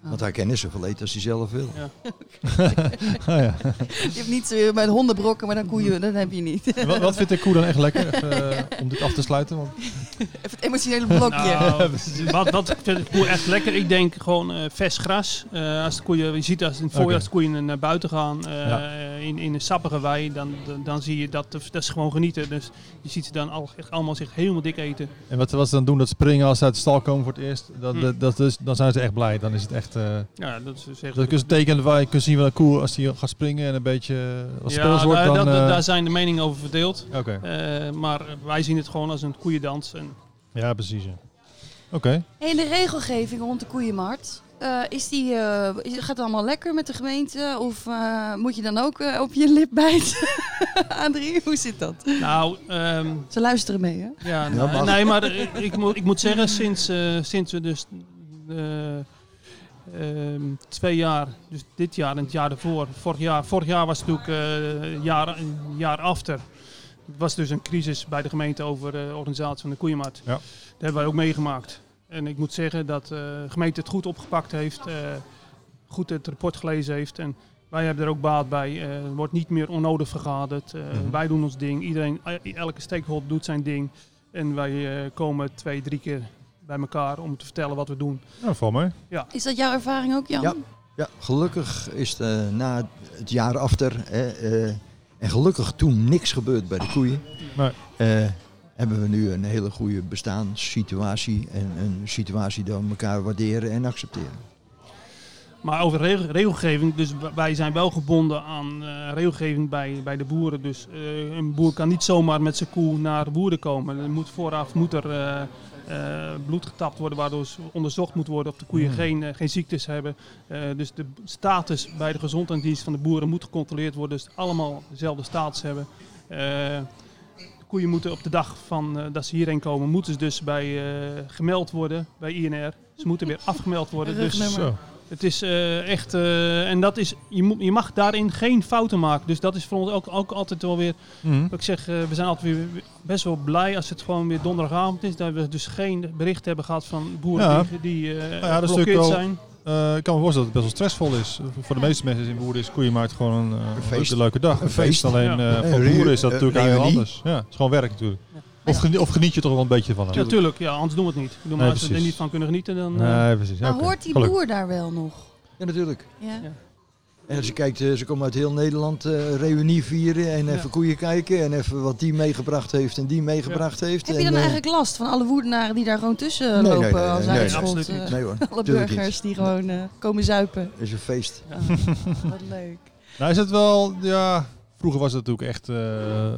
Speaker 4: Want hij zoveel eten als hij zelf wil.
Speaker 2: Ah, ja.
Speaker 1: Je hebt niet eh, met hondenbrokken, maar dan koeien, dat heb je niet.
Speaker 2: Wat, wat vindt de koe dan echt lekker? Even, eh, om dit af te sluiten. Want,
Speaker 1: Even het emotionele blokje.
Speaker 5: Nou, wat, wat vind ik de koe echt lekker? Ik denk gewoon eh, vers gras. Eh, als de koeien, je ziet als in het voorjaar als de koeien naar buiten gaan, eh,
Speaker 2: Ja.
Speaker 5: in, in een sappige wei, dan, dan, dan zie je dat, dat is gewoon genieten. Dus je ziet ze dan al, echt allemaal zich helemaal dik eten.
Speaker 2: en wat, wat ze dan doen, dat springen als ze uit de stal komen voor het eerst. Dat,
Speaker 5: Hm.
Speaker 2: dat, dat is, dan zijn ze echt blij. Dan is het echt... eh
Speaker 5: Ja, dat is zeggen.
Speaker 2: dat kun je tekenen waar je kunt zien van een koe als die gaat springen en een beetje eh, als
Speaker 5: ja,
Speaker 2: wordt.
Speaker 5: daar,
Speaker 2: Dan,
Speaker 5: dat-
Speaker 2: eh,
Speaker 5: daar zijn de meningen over verdeeld.
Speaker 2: Oké,
Speaker 5: Eh, maar wij zien het gewoon als een koeiendans. En
Speaker 2: ja precies. Ja. Oké.
Speaker 1: En de regelgeving rond de koeienmarkt, eh, is die, eh, is, gaat het allemaal lekker met de gemeente? Of eh, moet je dan ook op je lip bijten? Adrie, hoe zit dat?
Speaker 5: nou, ehm,
Speaker 1: Ze luisteren mee, hè?
Speaker 5: Ja,
Speaker 4: Ja,
Speaker 5: nee, maar ik, ik, moet, ik moet zeggen, sinds, eh, sinds we dus eh, ehm, twee jaar, dus dit jaar en het jaar ervoor, vorig jaar, vorig jaar was het natuurlijk eh, jaar, een jaar after. Het was dus een crisis bij de gemeente over de organisatie van de koeienmarkt.
Speaker 2: Ja.
Speaker 5: Dat hebben wij ook meegemaakt. En ik moet zeggen dat eh, de gemeente het goed opgepakt heeft, eh, goed het rapport gelezen heeft. En wij hebben er ook baat bij. Eh, er wordt niet meer onnodig vergaderd. Eh,
Speaker 2: Mhm.
Speaker 5: Wij doen ons ding. Iedereen, elke stakeholder doet zijn ding. En wij eh, komen twee, drie keer bij elkaar om te vertellen wat we doen.
Speaker 2: Nou, val mee.
Speaker 1: Is dat jouw ervaring ook, Jan?
Speaker 4: Ja. Ja, gelukkig is het eh, na het jaar after hè, eh, en gelukkig toen niks gebeurd bij de koeien.
Speaker 2: Nee.
Speaker 4: eh, hebben we nu een hele goede bestaanssituatie en een situatie dat we elkaar waarderen en accepteren.
Speaker 5: Maar over regel- regelgeving, dus wij zijn wel gebonden aan eh, regelgeving bij, bij de boeren. Dus eh, een boer kan niet zomaar met zijn koe naar de boeren komen. Er moet vooraf moet er bloed getapt worden, waardoor ze onderzocht moet worden of de koeien
Speaker 2: Hmm.
Speaker 5: geen, eh, geen ziektes hebben. Eh, dus de status bij de gezondheidsdienst van de boeren moet gecontroleerd worden. Dus allemaal dezelfde status hebben. Eh, de koeien moeten op de dag van, eh, dat ze hierheen komen, moeten ze dus bij, eh, gemeld worden bij INR. Ze moeten weer afgemeld worden. Dus.
Speaker 2: Zo.
Speaker 5: Het is eh, echt, eh, en dat is, je, moet, je mag daarin geen fouten maken. Dus dat is voor ons ook, ook altijd wel weer,
Speaker 2: Mhm.
Speaker 5: wat ik zeg, eh, we zijn altijd weer best wel blij als het gewoon weer donderdagavond is. Dat we dus geen bericht hebben gehad van boeren
Speaker 2: Ja.
Speaker 5: die, die eh
Speaker 2: dat is wel-
Speaker 5: zijn.
Speaker 2: Eh, ik kan me voorstellen dat het best wel stressvol is. Voor de meeste mensen in boeren is koeienmarkt gewoon een, eh, een
Speaker 4: feest.
Speaker 2: leuke, leuke dag. Een feest. Alleen
Speaker 5: Ja.
Speaker 2: eh, voor boeren is dat natuurlijk
Speaker 4: reunie.
Speaker 2: anders. Ja, het is gewoon werk natuurlijk. Of, geniet, of geniet je toch wel een beetje van hem?
Speaker 5: Ja, natuurlijk. Ja, anders doen we het niet. Maar
Speaker 2: Nee,
Speaker 5: als we er niet van kunnen genieten, dan... eh,
Speaker 2: Nee, precies.
Speaker 1: Maar
Speaker 2: Oké,
Speaker 1: hoort die boer daar wel nog?
Speaker 4: Ja, natuurlijk.
Speaker 1: Ja.
Speaker 5: Ja.
Speaker 4: En als je kijkt, eh, ze komen uit heel Nederland eh reunie vieren en even koeien kijken en even wat die meegebracht heeft en die meegebracht heeft.
Speaker 1: Heb je dan
Speaker 4: eh,
Speaker 1: eigenlijk last van alle woedenaren die daar gewoon tussen
Speaker 4: Nee,
Speaker 1: lopen
Speaker 4: nee, nee,
Speaker 1: als
Speaker 4: nee,
Speaker 1: uitschot?
Speaker 5: absoluut
Speaker 1: eh,
Speaker 5: niet.
Speaker 4: Nee hoor,
Speaker 1: alle
Speaker 4: tuurlijk niet.
Speaker 1: burgers die gewoon eh, komen zuipen.
Speaker 4: Het is een feest.
Speaker 1: Ja, wat leuk.
Speaker 2: Nou is het wel, ja... Vroeger was het natuurlijk echt, eh,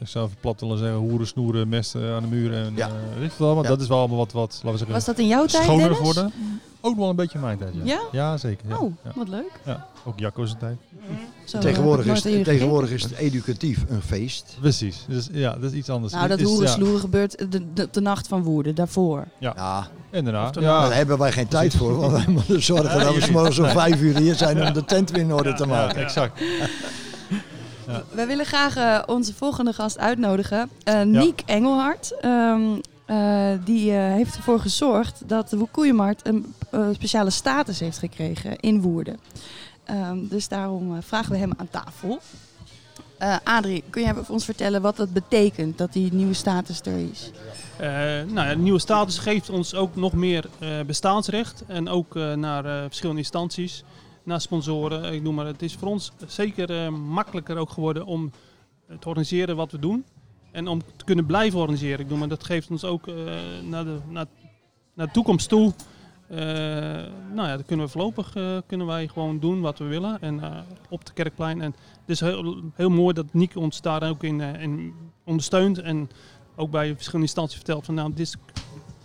Speaker 2: ik zou even plat willen zeggen, hoeren, snoeren, mesten aan de muren. En,
Speaker 4: Ja.
Speaker 2: eh, weet je wel, maar
Speaker 4: Ja.
Speaker 2: dat is wel allemaal wat, wat laten we zeggen,
Speaker 1: Was dat in jouw tijd,
Speaker 2: schoner
Speaker 1: Dennis?
Speaker 2: geworden. Ook wel een beetje mijn tijd, ja.
Speaker 1: Ja?
Speaker 2: zeker. Ja.
Speaker 1: Oh,
Speaker 2: Ja.
Speaker 1: wat leuk.
Speaker 2: Ja. Ook Jacco's tijd.
Speaker 1: Zo,
Speaker 4: Tegenwoordig,
Speaker 1: eh,
Speaker 4: is, tegenwoordig is het educatief een feest.
Speaker 2: Precies. Dus ja, dat is iets anders.
Speaker 1: Nou, dat hoeren
Speaker 2: ja.
Speaker 1: sloeren gebeurt de, de, de nacht van woede, daarvoor.
Speaker 4: Ja,
Speaker 2: En daarna.
Speaker 5: Of daarna.
Speaker 2: Ja,
Speaker 4: daar hebben wij geen tijd voor. Want wij moeten zorgen dat we 's morgens om vijf uur hier zijn om de tent weer in orde te
Speaker 2: ja,
Speaker 4: maken.
Speaker 2: exact.
Speaker 1: Wij willen graag eh, onze volgende gast uitnodigen. Eh Niek Engelhard. Ehm, eh, die heeft ervoor gezorgd dat de Koeienmarkt een speciale status heeft gekregen in Woerden. Ehm, dus daarom vragen we hem aan tafel. Adrie, kun jij voor ons vertellen wat dat betekent dat die nieuwe status er is?
Speaker 5: Nou ja, de nieuwe status geeft ons ook nog meer bestaansrecht. En ook naar verschillende instanties, naar sponsoren. Ik noem maar, het is voor ons zeker eh, makkelijker ook geworden om te organiseren wat we doen. En om te kunnen blijven organiseren. Ik bedoel, maar dat geeft ons ook eh, naar, de, naar, naar toekomst toe. eh, nou ja, dan kunnen we voorlopig kunnen wij gewoon doen wat we willen. En op de kerkplein. En het is heel, heel mooi dat Niek ons daar ook in, in ondersteunt. En ook bij verschillende instanties vertelt van nou, dit is,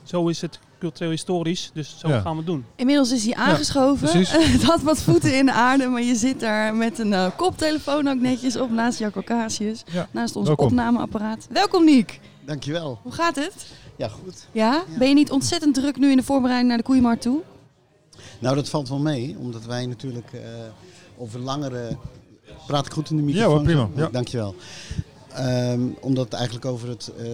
Speaker 5: zo is het cultureel historisch. Dus zo
Speaker 2: Ja.
Speaker 5: gaan we het doen.
Speaker 1: Inmiddels is hij aangeschoven. het had wat voeten in de aarde, maar je zit daar met een eh, koptelefoon ook netjes op naast Jacco Casius.
Speaker 2: Ja,
Speaker 1: Naast ons
Speaker 2: welkom.
Speaker 1: opnameapparaat. Welkom Niek.
Speaker 6: Dankjewel.
Speaker 1: Hoe gaat het?
Speaker 6: Ja, goed.
Speaker 1: Ja? Ben je niet ontzettend druk nu in de voorbereiding naar de koeienmarkt toe?
Speaker 6: Nou, dat valt wel mee, omdat wij natuurlijk eh, over langere... Praat ik goed in de
Speaker 2: Ja
Speaker 6: microfoon?
Speaker 2: hoor, prima. Ja.
Speaker 6: Dankjewel. Ehm, omdat het eigenlijk over het, eh,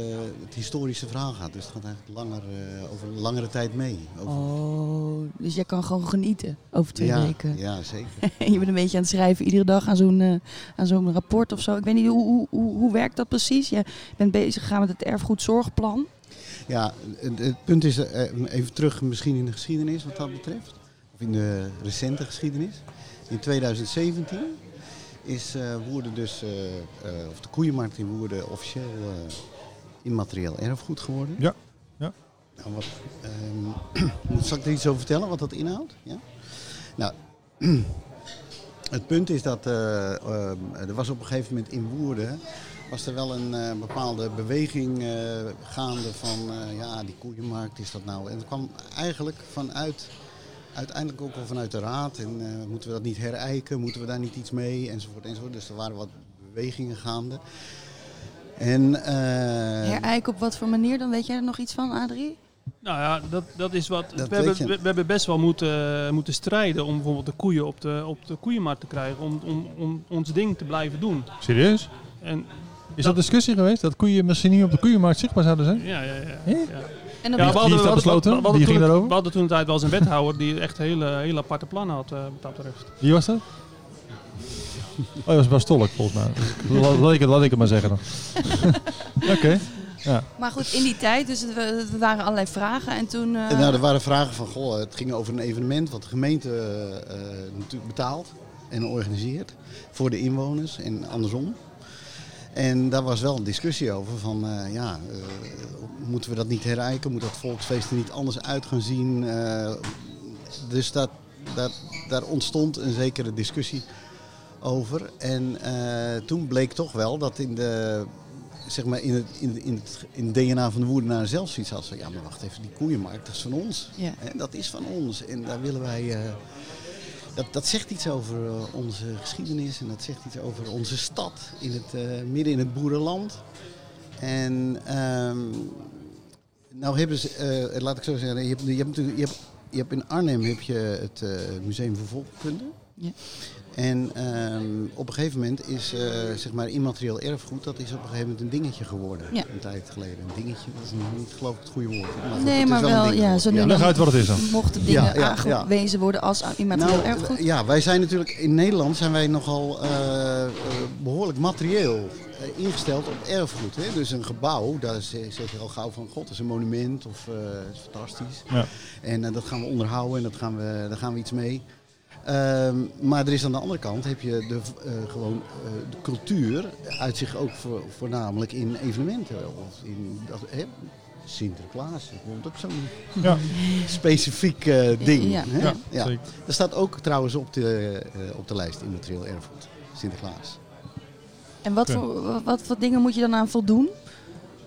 Speaker 6: het historische verhaal gaat. Dus het gaat eigenlijk langer, eh, over een langere tijd mee. Over...
Speaker 1: Oh, dus jij kan gewoon genieten over twee
Speaker 6: ja,
Speaker 1: weken.
Speaker 6: ja, zeker.
Speaker 1: En je bent een beetje aan het schrijven iedere dag aan zo'n eh, aan zo'n rapport of zo. Ik weet niet, hoe, hoe, hoe, hoe werkt dat precies? Je bent bezig gegaan met het erfgoedzorgplan.
Speaker 6: Ja, het, het punt is even terug misschien in de geschiedenis wat dat betreft. Of in de recente geschiedenis. In 2017 is eh, Woerden dus, eh, eh, of de koeienmarkt in Woerden officieel immaterieel erfgoed geworden.
Speaker 2: Ja, ja.
Speaker 6: Nou, wat, ehm, moet- zal ik er iets over vertellen wat dat inhoudt? Ja? Nou, het punt is dat eh, ehm, er was op een gegeven moment in Woerden was er wel een bepaalde beweging eh, gaande van ja, die koeienmarkt is dat nou. En dat kwam eigenlijk vanuit, uiteindelijk ook wel vanuit de raad. En eh, moeten we dat niet herijken, moeten we daar niet iets mee, enzovoort, enzovoort. Dus er waren wat bewegingen gaande. En, eh,
Speaker 1: Herijken op wat voor manier dan? Weet jij er nog iets van, Adrie?
Speaker 5: Nou ja, dat, dat is wat.
Speaker 6: Dat
Speaker 5: we, hebben, we, we hebben best wel moeten, moeten strijden om bijvoorbeeld de koeien op de, op de koeienmarkt te krijgen. Om, om, om ons ding te blijven doen.
Speaker 2: Serieus?
Speaker 5: En
Speaker 2: Is dat discussie geweest? Dat koeien misschien niet op de koeienmarkt zichtbaar zouden zijn?
Speaker 5: ja, ja, ja. Ja.
Speaker 1: En dan
Speaker 5: Ja, we hadden- we hadden-
Speaker 2: besloten?
Speaker 5: we hadden
Speaker 2: Wie
Speaker 5: toen-
Speaker 2: ging daarover?
Speaker 5: We hadden toen een tijd wel eens een wethouder die echt hele, hele aparte plannen had eh, wat dat betreft.
Speaker 2: Wie was dat? Oh, dat was Bas Stolk volgens mij. Laat, laat ik, het, laat ik het maar zeggen dan. Oké. Ja.
Speaker 1: Maar goed, in die tijd, dus er waren allerlei vragen en toen... eh,
Speaker 6: En nou, er waren vragen van, goh, het ging over een evenement wat de gemeente eh, eh, natuurlijk betaalt en organiseert voor de inwoners en andersom. En daar was wel een discussie over van, eh, ja, eh, moeten we dat niet herijken? Moet dat volksfeest er niet anders uit gaan zien? Eh, dus dat, dat, daar ontstond een zekere discussie over. En toen bleek toch wel dat in de zeg maar in het, in, in het, in het DNA van de Woerdenaar zelf zoiets had van ja, maar wacht even, die koeienmarkt, dat is van ons.
Speaker 1: Ja.
Speaker 6: Hè, dat is van ons. En daar willen wij. Dat, dat zegt iets over eh, onze geschiedenis en dat zegt iets over onze stad in het, eh, midden in het boerenland. En ehm, nou hebben ze, eh, laat ik zo zeggen, je hebt, je hebt, je hebt, je hebt in Arnhem heb je het Museum voor Volkenkunde.
Speaker 1: Ja.
Speaker 6: En ehm, op een gegeven moment is eh, zeg maar immaterieel erfgoed, dat is op een gegeven moment een dingetje geworden.
Speaker 1: Ja.
Speaker 6: Een tijd geleden. Een dingetje, dat is niet geloof ik het goede woord. Maar
Speaker 1: nee, maar wel, ja, zo nu
Speaker 6: Ja.
Speaker 1: en
Speaker 2: Leg uit wat het is dan.
Speaker 1: mochten dingen
Speaker 6: Ja, ja,
Speaker 1: aangewezen worden als immaterieel
Speaker 6: Nou,
Speaker 1: erfgoed.
Speaker 6: Ja, wij zijn natuurlijk in Nederland zijn wij nogal eh, eh, behoorlijk materieel ingesteld op erfgoed. Hè? Dus een gebouw, daar zeg je al gauw van, god, dat is een monument of eh, dat is fantastisch.
Speaker 2: Ja.
Speaker 6: En dat gaan we onderhouden en dat gaan we, daar gaan we iets mee. Ehm, maar er is aan de andere kant heb je de, eh, gewoon eh, de cultuur uit zich ook voor, voornamelijk in evenementen. Of in dat, hè? Sinterklaas, is bijvoorbeeld ook zo'n
Speaker 2: Ja.
Speaker 6: specifiek eh, ding.
Speaker 1: Ja.
Speaker 6: hè?
Speaker 2: Ja, zeker.
Speaker 6: Er staat ook trouwens op de, eh, op de lijst immaterieel erfgoed. Sinterklaas.
Speaker 1: En wat, voor, wat voor dingen moet je dan aan voldoen?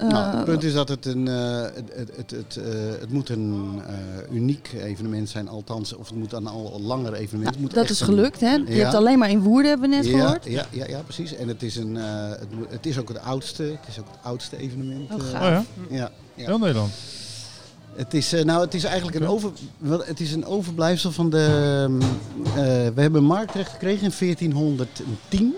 Speaker 6: Nou,
Speaker 1: Eh,
Speaker 6: het punt is dat het een, eh, het, het, het, het, eh, het moet een eh, uniek evenement zijn, althans, of het moet een al langer evenement. Moet
Speaker 1: dat is
Speaker 6: een-
Speaker 1: gelukt, hè? Je
Speaker 6: Ja.
Speaker 1: hebt alleen maar in Woerden, hebben we net
Speaker 6: ja,
Speaker 1: gehoord.
Speaker 6: Ja, ja, ja, precies. En het is, een, eh, het, is ook het oudste. Het is ook het oudste evenement.
Speaker 1: Oh, gaaf.
Speaker 2: Oh ja?
Speaker 6: ja, ja.
Speaker 2: Heel Nederland.
Speaker 6: Het is, nou, het is eigenlijk een, over, het is een overblijfsel van de. ehm, eh, we hebben marktrecht gekregen in 1410.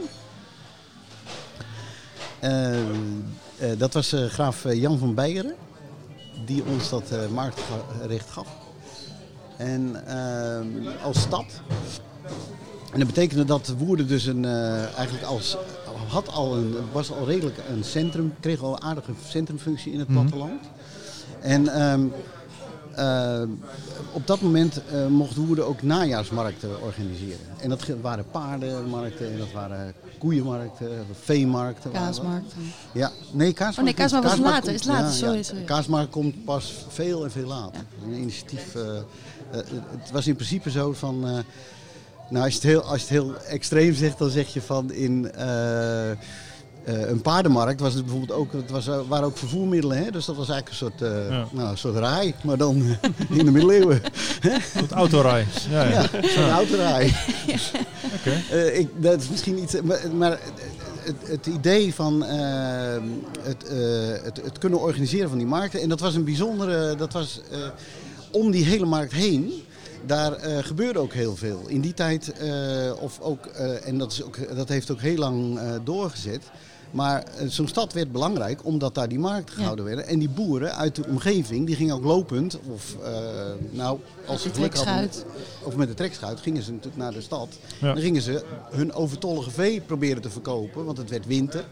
Speaker 6: Eh, dat was eh, graaf eh, Jan van Beieren die ons dat marktrecht gaf. En als stad. En dat betekende dat Woerden dus een, eigenlijk als, had al een, was al redelijk een centrum, kreeg al een aardige centrumfunctie in het
Speaker 2: Mhm.
Speaker 6: platteland. En ehm, eh, op dat moment eh, mocht Woerden ook najaarsmarkten organiseren. En dat waren paardenmarkten, en dat waren koeienmarkten, veemarkten. waren dat.
Speaker 1: Kaasmarkt.
Speaker 6: Ja, nee, kaasmarkt.
Speaker 1: Oh nee, kaasmarkt was
Speaker 6: Kaasmarkt
Speaker 1: later,
Speaker 6: komt-
Speaker 1: is later,
Speaker 6: ja,
Speaker 1: sorry,
Speaker 6: ja.
Speaker 1: sorry.
Speaker 6: Kaasmarkt komt pas veel en veel later. Een initiatief. eh, het was in principe zo van. nou, als je, het heel, als je het heel extreem zegt, dan zeg je van in. Eh, eh, een paardenmarkt was het bijvoorbeeld ook, het was, waren ook vervoermiddelen, hè? dus dat was eigenlijk een soort, eh,
Speaker 2: Ja.
Speaker 6: nou, een soort rij, maar dan in de middeleeuwen.
Speaker 2: Tot autorij. Ja, ja.
Speaker 6: Ja, een autorij.
Speaker 2: Oké.
Speaker 6: Eh, ik, dat is misschien iets, maar, maar het, het idee van eh, het, eh, het, het kunnen organiseren van die markten, en dat was een bijzondere, dat was eh, om die hele markt heen. Daar eh, gebeurde ook heel veel. In die tijd, eh, of ook, eh, en dat, is ook, dat heeft ook heel lang eh, doorgezet. Maar eh, zo'n stad werd belangrijk omdat daar die markten gehouden werden. En die boeren uit de omgeving, die gingen ook lopend. Of eh, nou, als ze geluk hadden,
Speaker 1: trekschuit.
Speaker 6: of met de trekschuit, gingen ze natuurlijk naar de stad.
Speaker 2: Ja.
Speaker 6: Dan gingen ze hun overtollige vee proberen te verkopen, want het werd winter.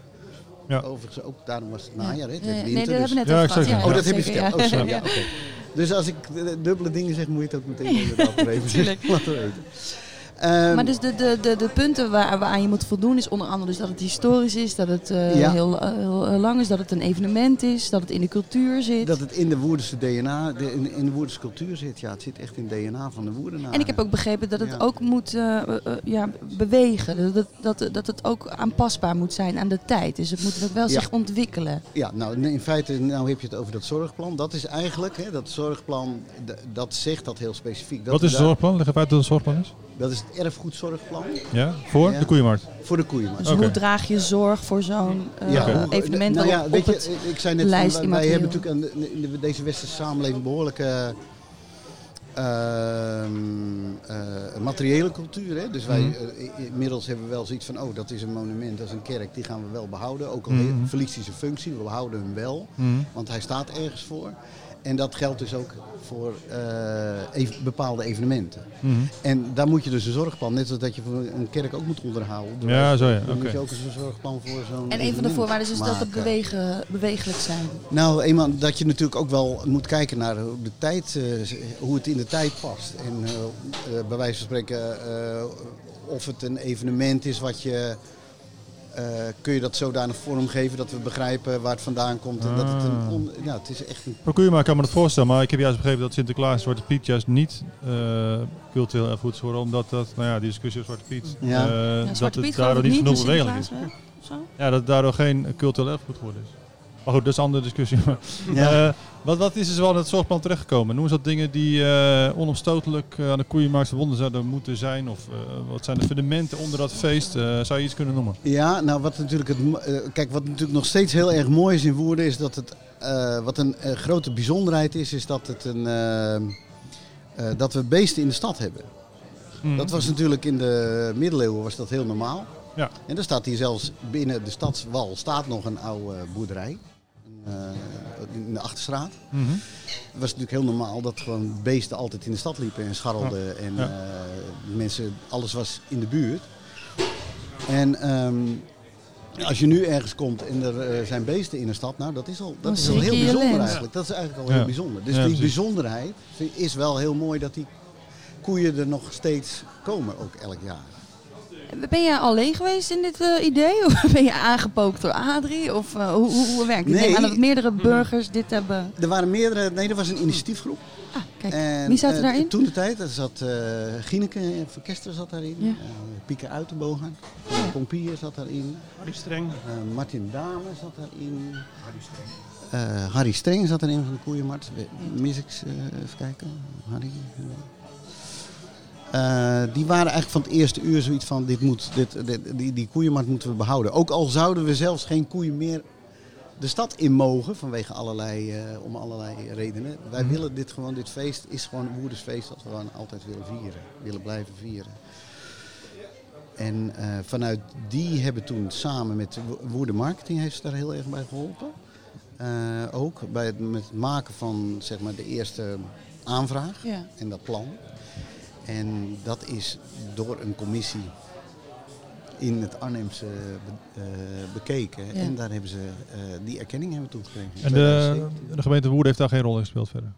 Speaker 2: Ja.
Speaker 6: Overigens ook, daarom was het
Speaker 1: Ja.
Speaker 6: najaar, hè? het werd
Speaker 1: Ja,
Speaker 6: winter.
Speaker 1: nee, dat
Speaker 6: dus-
Speaker 1: hebben we net
Speaker 2: Ja.
Speaker 6: Oh, dat heb je verteld. Oh, sorry.
Speaker 1: ja.
Speaker 6: Ja, oké. Dus als ik eh, dubbele dingen zeg, moet je het ook meteen even laten weten. Ehm,
Speaker 1: Maar dus de, de, de, de punten waar, waaraan je moet voldoen is onder andere dus dat het historisch is, dat het eh,
Speaker 6: Ja.
Speaker 1: heel, eh, heel eh, lang is, dat het een evenement is, dat het in de cultuur zit.
Speaker 6: dat het in de Woerdense DNA, de, in, in de Woerdense cultuur zit. Ja, het zit echt in het DNA van de Woerdenaren.
Speaker 1: En ik heb ook begrepen dat het
Speaker 6: Ja.
Speaker 1: ook moet ja, bewegen. Dat, dat, dat, het ook aanpasbaar moet zijn aan de tijd. Dus het moet ook wel
Speaker 6: Ja.
Speaker 1: zich ontwikkelen.
Speaker 6: Ja, nou in feite nou heb je het over dat zorgplan. Dat is eigenlijk, hè, dat zorgplan, dat zegt dat heel specifiek. Dat
Speaker 2: Wat is het zorgplan? Leg even uit wat het zorgplan is.
Speaker 6: Dat is het erfgoedzorgplan
Speaker 2: Ja? Voor
Speaker 6: Ja.
Speaker 2: de koeienmarkt.
Speaker 6: voor de koeienmarkt.
Speaker 1: Dus hoe draag je zorg voor zo'n eh,
Speaker 6: Ja,
Speaker 1: evenement
Speaker 6: nou
Speaker 1: op,
Speaker 6: ja,
Speaker 1: op
Speaker 6: weet je,
Speaker 1: het...
Speaker 6: ik zei net,
Speaker 1: lijst
Speaker 6: van, wij, wij hebben natuurlijk in de- deze westerse samenleving behoorlijke ehm, eh, materiële cultuur. Hè? Dus wij,
Speaker 2: Mhm.
Speaker 6: eh, inmiddels hebben we wel zoiets van, oh dat is een monument, dat is een kerk, die gaan we wel behouden. Ook al
Speaker 2: Mhm.
Speaker 6: verliest hij zijn functie, we behouden hem wel.
Speaker 2: Mhm.
Speaker 6: Want hij staat ergens voor. En dat geldt dus ook voor eh, ev- bepaalde evenementen.
Speaker 2: Mhm.
Speaker 6: En daar moet je dus een zorgplan, net zoals dat je voor een kerk ook moet onderhouden.
Speaker 2: Ja, zo ja.
Speaker 6: Dan moet
Speaker 2: Oké.
Speaker 6: je ook eens een zorgplan voor zo'n
Speaker 1: En een van de voorwaarden is dus dat het bewegen, bewegelijk zijn.
Speaker 6: Nou, eenmaal dat je natuurlijk ook wel moet kijken naar hoe, de tijd, eh, hoe het in de tijd past. En eh, eh, bij wijze van spreken, eh, of het een evenement is wat je... eh, kun je dat zodanig vormgeven dat we begrijpen waar het vandaan komt. En dat het, een
Speaker 2: Ah.
Speaker 6: on- ja, het is echt een...
Speaker 2: Voor koeienmarkt kan me dat voorstellen, maar ik heb juist begrepen dat Sinterklaas en Zwarte Piet juist niet eh, cultureel erfgoed is worden, omdat dat, nou ja, die discussie over Zwarte Piet,
Speaker 6: Ja.
Speaker 2: eh,
Speaker 1: Ja,
Speaker 2: dat
Speaker 1: Zwarte
Speaker 2: het
Speaker 1: Piet
Speaker 2: daardoor
Speaker 1: ik
Speaker 2: niet genoeg
Speaker 1: maar
Speaker 2: bewegelijk is.
Speaker 1: Zo?
Speaker 2: Ja, dat het daardoor geen cultureel erfgoed geworden is. Maar goed, dat is een andere discussie.
Speaker 6: Ja.
Speaker 2: Eh, wat, wat is er zoal in het zorgplan terechtgekomen? Noem eens wat dingen die eh, onomstotelijk eh, aan de koeienmarkt verbonden zouden moeten zijn. Of wat zijn de fundamenten onder dat feest? Zou je iets kunnen noemen?
Speaker 6: Ja, nou wat natuurlijk het, kijk, wat natuurlijk nog steeds heel erg mooi is in Woerden is dat het, wat een grote bijzonderheid is, is dat, het een, dat we beesten in de stad hebben.
Speaker 2: Mhm.
Speaker 6: Dat was natuurlijk in de middeleeuwen was dat heel normaal.
Speaker 2: Ja.
Speaker 6: En er staat hier zelfs binnen de stadswal staat nog een oude boerderij. Eh, in de Achterstraat.
Speaker 2: Mhm.
Speaker 6: Het was natuurlijk heel normaal dat gewoon beesten altijd in de stad liepen en scharrelden. En
Speaker 2: Ja.
Speaker 6: eh, mensen, alles was in de buurt. En ehm, als je nu ergens komt en er eh, zijn beesten in de stad, nou dat is al, dat is al heel bijzonder
Speaker 1: lens.
Speaker 6: eigenlijk. Dat is eigenlijk al
Speaker 2: Ja.
Speaker 6: heel bijzonder. Dus
Speaker 2: Ja,
Speaker 6: die bijzonderheid is wel heel mooi dat die koeien er nog steeds komen, ook elk jaar.
Speaker 1: Ben jij alleen geweest in dit eh, idee? Of ben je aangepookt door Adrie? Of eh, hoe, hoe, hoe werkt het? Ik aan dat meerdere burgers dit hebben.
Speaker 6: Er waren meerdere, nee, er was een initiatiefgroep.
Speaker 1: Ah, kijk.
Speaker 6: En,
Speaker 1: Wie zaten
Speaker 6: eh,
Speaker 1: daarin?
Speaker 6: Toen de tijd, er zat eh Gieneke van Kester zat daarin.
Speaker 1: Ja.
Speaker 6: Pieke Uitenbogen.
Speaker 1: Ja.
Speaker 6: Pompier zat daarin.
Speaker 5: Harry Streng.
Speaker 6: eh, Martin Dame zat daarin. Eh, Harry Streng zat erin van de Koeienmarkt. Mis ik eh, even kijken. Harry. Eh. Die waren eigenlijk van het eerste uur zoiets van, dit moet, dit, dit- die, die koeienmarkt moeten we behouden. Ook al zouden we zelfs geen koeien meer de stad in mogen, vanwege allerlei, eh, om allerlei redenen. Wij
Speaker 2: Mhm.
Speaker 6: willen dit gewoon, dit feest is gewoon een woerdersfeest dat we gewoon altijd willen vieren. Willen blijven vieren. En eh, vanuit die hebben toen samen met Wo- Woerden Marketing heeft ze daar heel erg bij geholpen. Eh, ook bij het, met het maken van zeg maar, de eerste aanvraag
Speaker 1: Ja.
Speaker 6: en dat plan. En dat is door een commissie in het Arnhemse be- eh, bekeken.
Speaker 1: Ja.
Speaker 6: En daar hebben ze eh, die erkenning hebben toegekregen.
Speaker 2: En de,
Speaker 6: 2017.
Speaker 2: de gemeente Woerden heeft daar geen rol in gespeeld verder?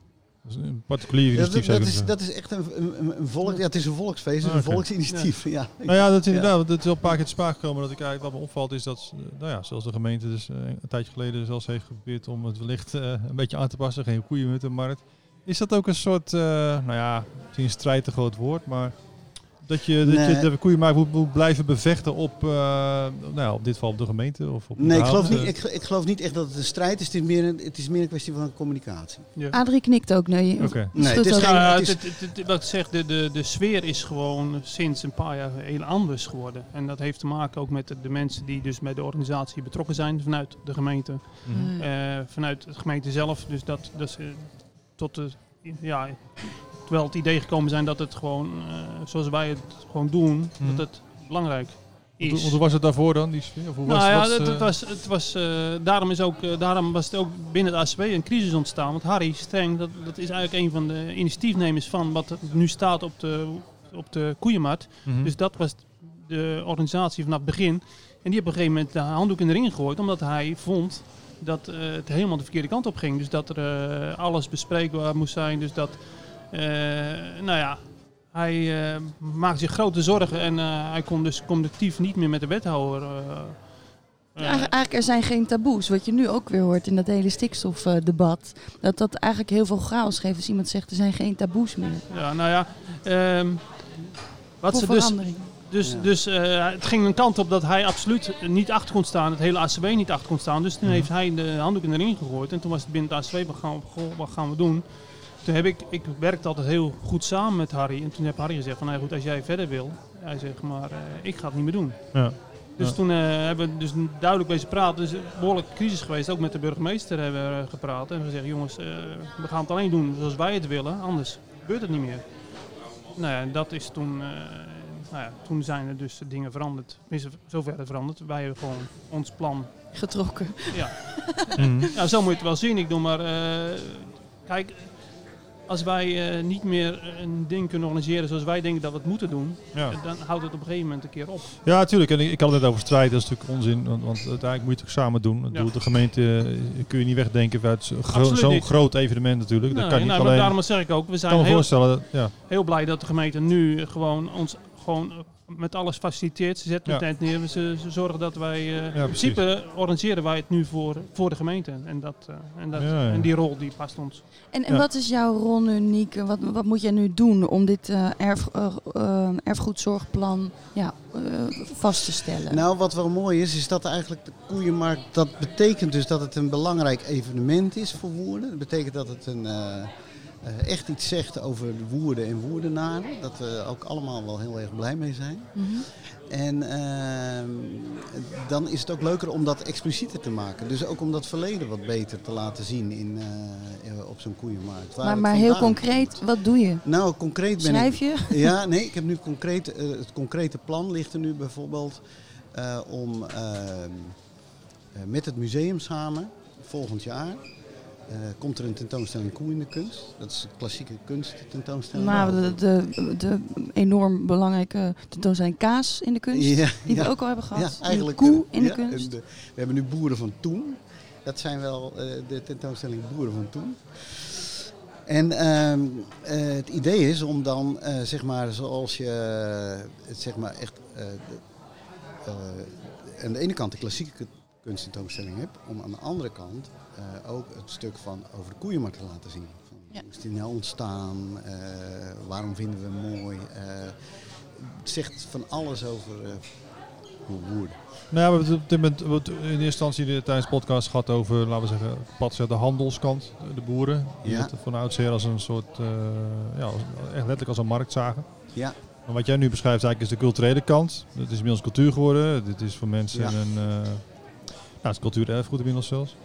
Speaker 2: Dat is een particulier
Speaker 6: Ja,
Speaker 2: initiatief
Speaker 6: dat,
Speaker 2: zou
Speaker 6: dat,
Speaker 2: je
Speaker 6: is, dat is echt een, een, een volk. Ja, het is een volksfeest, het is
Speaker 2: Ah,
Speaker 6: een
Speaker 2: oké.
Speaker 6: volksinitiatief. Ja.
Speaker 2: Nou ja, dat is inderdaad. want Het is al een paar keer te sprake gekomen dat ik eigenlijk wat me opvalt is dat, nou ja, zoals de gemeente dus eh, een tijdje geleden zelfs heeft geprobeerd om het wellicht eh, een beetje aan te passen, geen koeien met de markt. Is dat ook een soort, eh, nou ja, misschien strijd te groot woord, maar dat je, dat
Speaker 6: Nee.
Speaker 2: je de koeienmarkt moet, moet blijven bevechten op, eh, nou ja, op dit geval op de gemeente of op
Speaker 6: Nee, ik geloof, niet, ik, ik geloof niet echt dat het een strijd is. Het is meer een, het is meer een kwestie van communicatie.
Speaker 5: Ja.
Speaker 1: Adrie knikt ook. Nee,
Speaker 2: Oké.
Speaker 6: Nee,
Speaker 1: Schudt
Speaker 6: het is
Speaker 1: ook.
Speaker 6: geen-
Speaker 5: Ja,
Speaker 6: het is-
Speaker 5: het- het- het- wat ik zeg, de, de, de sfeer is gewoon sinds een paar jaar heel anders geworden. En dat heeft te maken ook met de, de mensen die dus bij de organisatie betrokken zijn vanuit de gemeente.
Speaker 2: Mhm.
Speaker 5: eh, vanuit de gemeente zelf. Dus dat, dat is eh, tot de, ja, terwijl het idee gekomen zijn dat het gewoon, eh, zoals wij het gewoon doen, dat het belangrijk is.
Speaker 2: hoe- hoe was het daarvoor dan, die sfeer? Of hoe was,
Speaker 5: Nou ja,
Speaker 2: wat,
Speaker 5: het,
Speaker 2: eh,
Speaker 5: het was, het was, eh, daarom, is ook, daarom was het ook binnen het ACB een crisis ontstaan. Want Harry Streng, dat, dat is eigenlijk een van de initiatiefnemers van wat nu staat op de, op de koeienmarkt.
Speaker 2: mhm.
Speaker 5: Dus dat was de organisatie vanaf het begin. En die heeft op een gegeven moment de handdoek in de ring gegooid, omdat hij vond dat eh, het helemaal de verkeerde kant op ging. Dus dat er eh, alles bespreekbaar moest zijn. Dus dat, eh, nou ja, hij maakte zich grote zorgen en hij kon dus communicatief niet meer met de wethouder.
Speaker 1: Eigenlijk, er zijn geen taboes. Wat je nu ook weer hoort in dat hele stikstofdebat. Dat dat eigenlijk heel veel chaos geeft als iemand zegt er zijn geen taboes meer.
Speaker 5: ja, nou ja, ehm, wat ze dus. Dus,
Speaker 6: Ja.
Speaker 5: dus eh, het ging een kant op dat hij absoluut niet achter kon staan, het hele ACB niet achter kon staan. Dus toen
Speaker 2: Mhm.
Speaker 5: heeft hij de handdoek in de ring gegooid. En toen was het binnen het ACB, wat gaan we, wat gaan we doen? Toen heb ik, ik werkte altijd heel goed samen met Harry. En toen heb Harry gezegd van, nou goed, als jij verder wil. Hij zegt, maar eh, ik ga het niet meer doen.
Speaker 2: ja.
Speaker 5: Dus
Speaker 2: Ja.
Speaker 5: toen eh, hebben we dus duidelijk bezig praten. Dus een behoorlijke crisis geweest. Ook met de burgemeester hebben we gepraat. En we zeggen, jongens, we gaan het alleen doen zoals wij het willen. Anders gebeurt het niet meer. Nou ja, dat is toen... nou ja, toen zijn er dus dingen veranderd. Tenminste, zover veranderd. Wij hebben gewoon ons plan.
Speaker 1: Getrokken.
Speaker 5: Ja, ja zo moet je het wel zien. Ik doe maar... eh, kijk, als wij eh, niet meer een ding kunnen organiseren zoals wij denken dat we het moeten doen...
Speaker 2: ja.
Speaker 5: eh, dan houdt het op een gegeven moment een keer op.
Speaker 2: Ja, natuurlijk. En ik, ik had het net over strijd. Dat is natuurlijk onzin. Want, want uiteindelijk moet je het ook samen doen.
Speaker 5: Ja.
Speaker 2: De gemeente eh, kun je niet wegdenken uit zo'n gro- groot evenement natuurlijk. Dat
Speaker 5: Nee,
Speaker 2: kan niet
Speaker 5: nou, maar
Speaker 2: alleen...
Speaker 5: daarom zeg ik ook, we
Speaker 2: Ik
Speaker 5: zijn
Speaker 2: kan me
Speaker 5: heel,
Speaker 2: voorstellen. dat- Ja.
Speaker 5: heel blij dat de gemeente nu gewoon ons gewoon eh, met alles faciliteert. Ze zetten
Speaker 2: Ja.
Speaker 5: het net neer. Ze, ze zorgen dat wij... eh, in
Speaker 2: precies.
Speaker 5: principe organiseren wij het nu voor, voor de gemeente. En, dat, eh, en, dat,
Speaker 2: Ja, ja.
Speaker 5: en die rol die past ons.
Speaker 1: En, en
Speaker 2: Ja.
Speaker 1: wat is jouw rol nu, Nieke? Wat, wat moet jij nu doen om dit eh, erf, erfgoedzorgplan ja, eh, vast te stellen?
Speaker 6: Nou, wat wel mooi is, is dat eigenlijk de koeienmarkt, dat betekent dus dat het een belangrijk evenement is voor Woerden. Dat betekent dat het een, echt iets zegt over de Woerden en Woerdenaren. Dat we ook allemaal wel heel erg blij mee zijn.
Speaker 1: Mhm.
Speaker 6: En ehm, dan is het ook leuker om dat explicieter te maken. Dus ook om dat verleden wat beter te laten zien in, eh, eh, op zo'n koeienmarkt. Waar
Speaker 1: Maar, maar heel concreet,
Speaker 6: komt.
Speaker 1: wat doe je?
Speaker 6: Nou, concreet ben
Speaker 1: Schrijf
Speaker 6: ik...
Speaker 1: je?
Speaker 6: Ja, nee, ik heb nu concreet, eh, het concrete plan ligt er nu bijvoorbeeld eh, om ehm, eh, met het museum samen volgend jaar eh, komt er een tentoonstelling Koe in de Kunst. Dat is een klassieke kunsttentoonstelling.
Speaker 1: Nou, de, de, de enorm belangrijke tentoonstelling Kaas in de kunst.
Speaker 6: Ja,
Speaker 1: Die we
Speaker 6: ja.
Speaker 1: ook al hebben
Speaker 6: Ja,
Speaker 1: gehad.
Speaker 6: eigenlijk
Speaker 1: Koe
Speaker 6: eh,
Speaker 1: in de
Speaker 6: ja,
Speaker 1: kunst.
Speaker 6: de- we hebben nu Boeren van Toen. Dat zijn wel eh, de tentoonstelling Boeren van Toen. En ehm, eh, het idee is om dan, zeg maar, zoals je het zeg maar echt de- aan de ene kant de klassieke kunsttentoonstelling hebt, om aan de andere kant eh, ook het stuk van over de koeienmarkt te laten zien. Van,
Speaker 1: Ja.
Speaker 6: Hoe is die nou ontstaan? Eh, waarom vinden we hem mooi? Eh, het zegt van alles over eh hoe Woerden.
Speaker 2: Nou, we hebben het op dit moment we hebben het in eerste instantie de- tijdens de podcast gehad over, laten we zeggen, gezegd, de handelskant, de boeren. Die
Speaker 6: Ja.
Speaker 2: het van oudsher als een soort, eh, ja, als- echt letterlijk als een markt zagen.
Speaker 6: Ja,
Speaker 2: Maar wat jij nu beschrijft eigenlijk is de culturele kant. Het is inmiddels cultuur geworden. Dit is voor mensen
Speaker 6: Ja.
Speaker 2: een, uh, nou, het is cultuur-erfgoed inmiddels zelfs.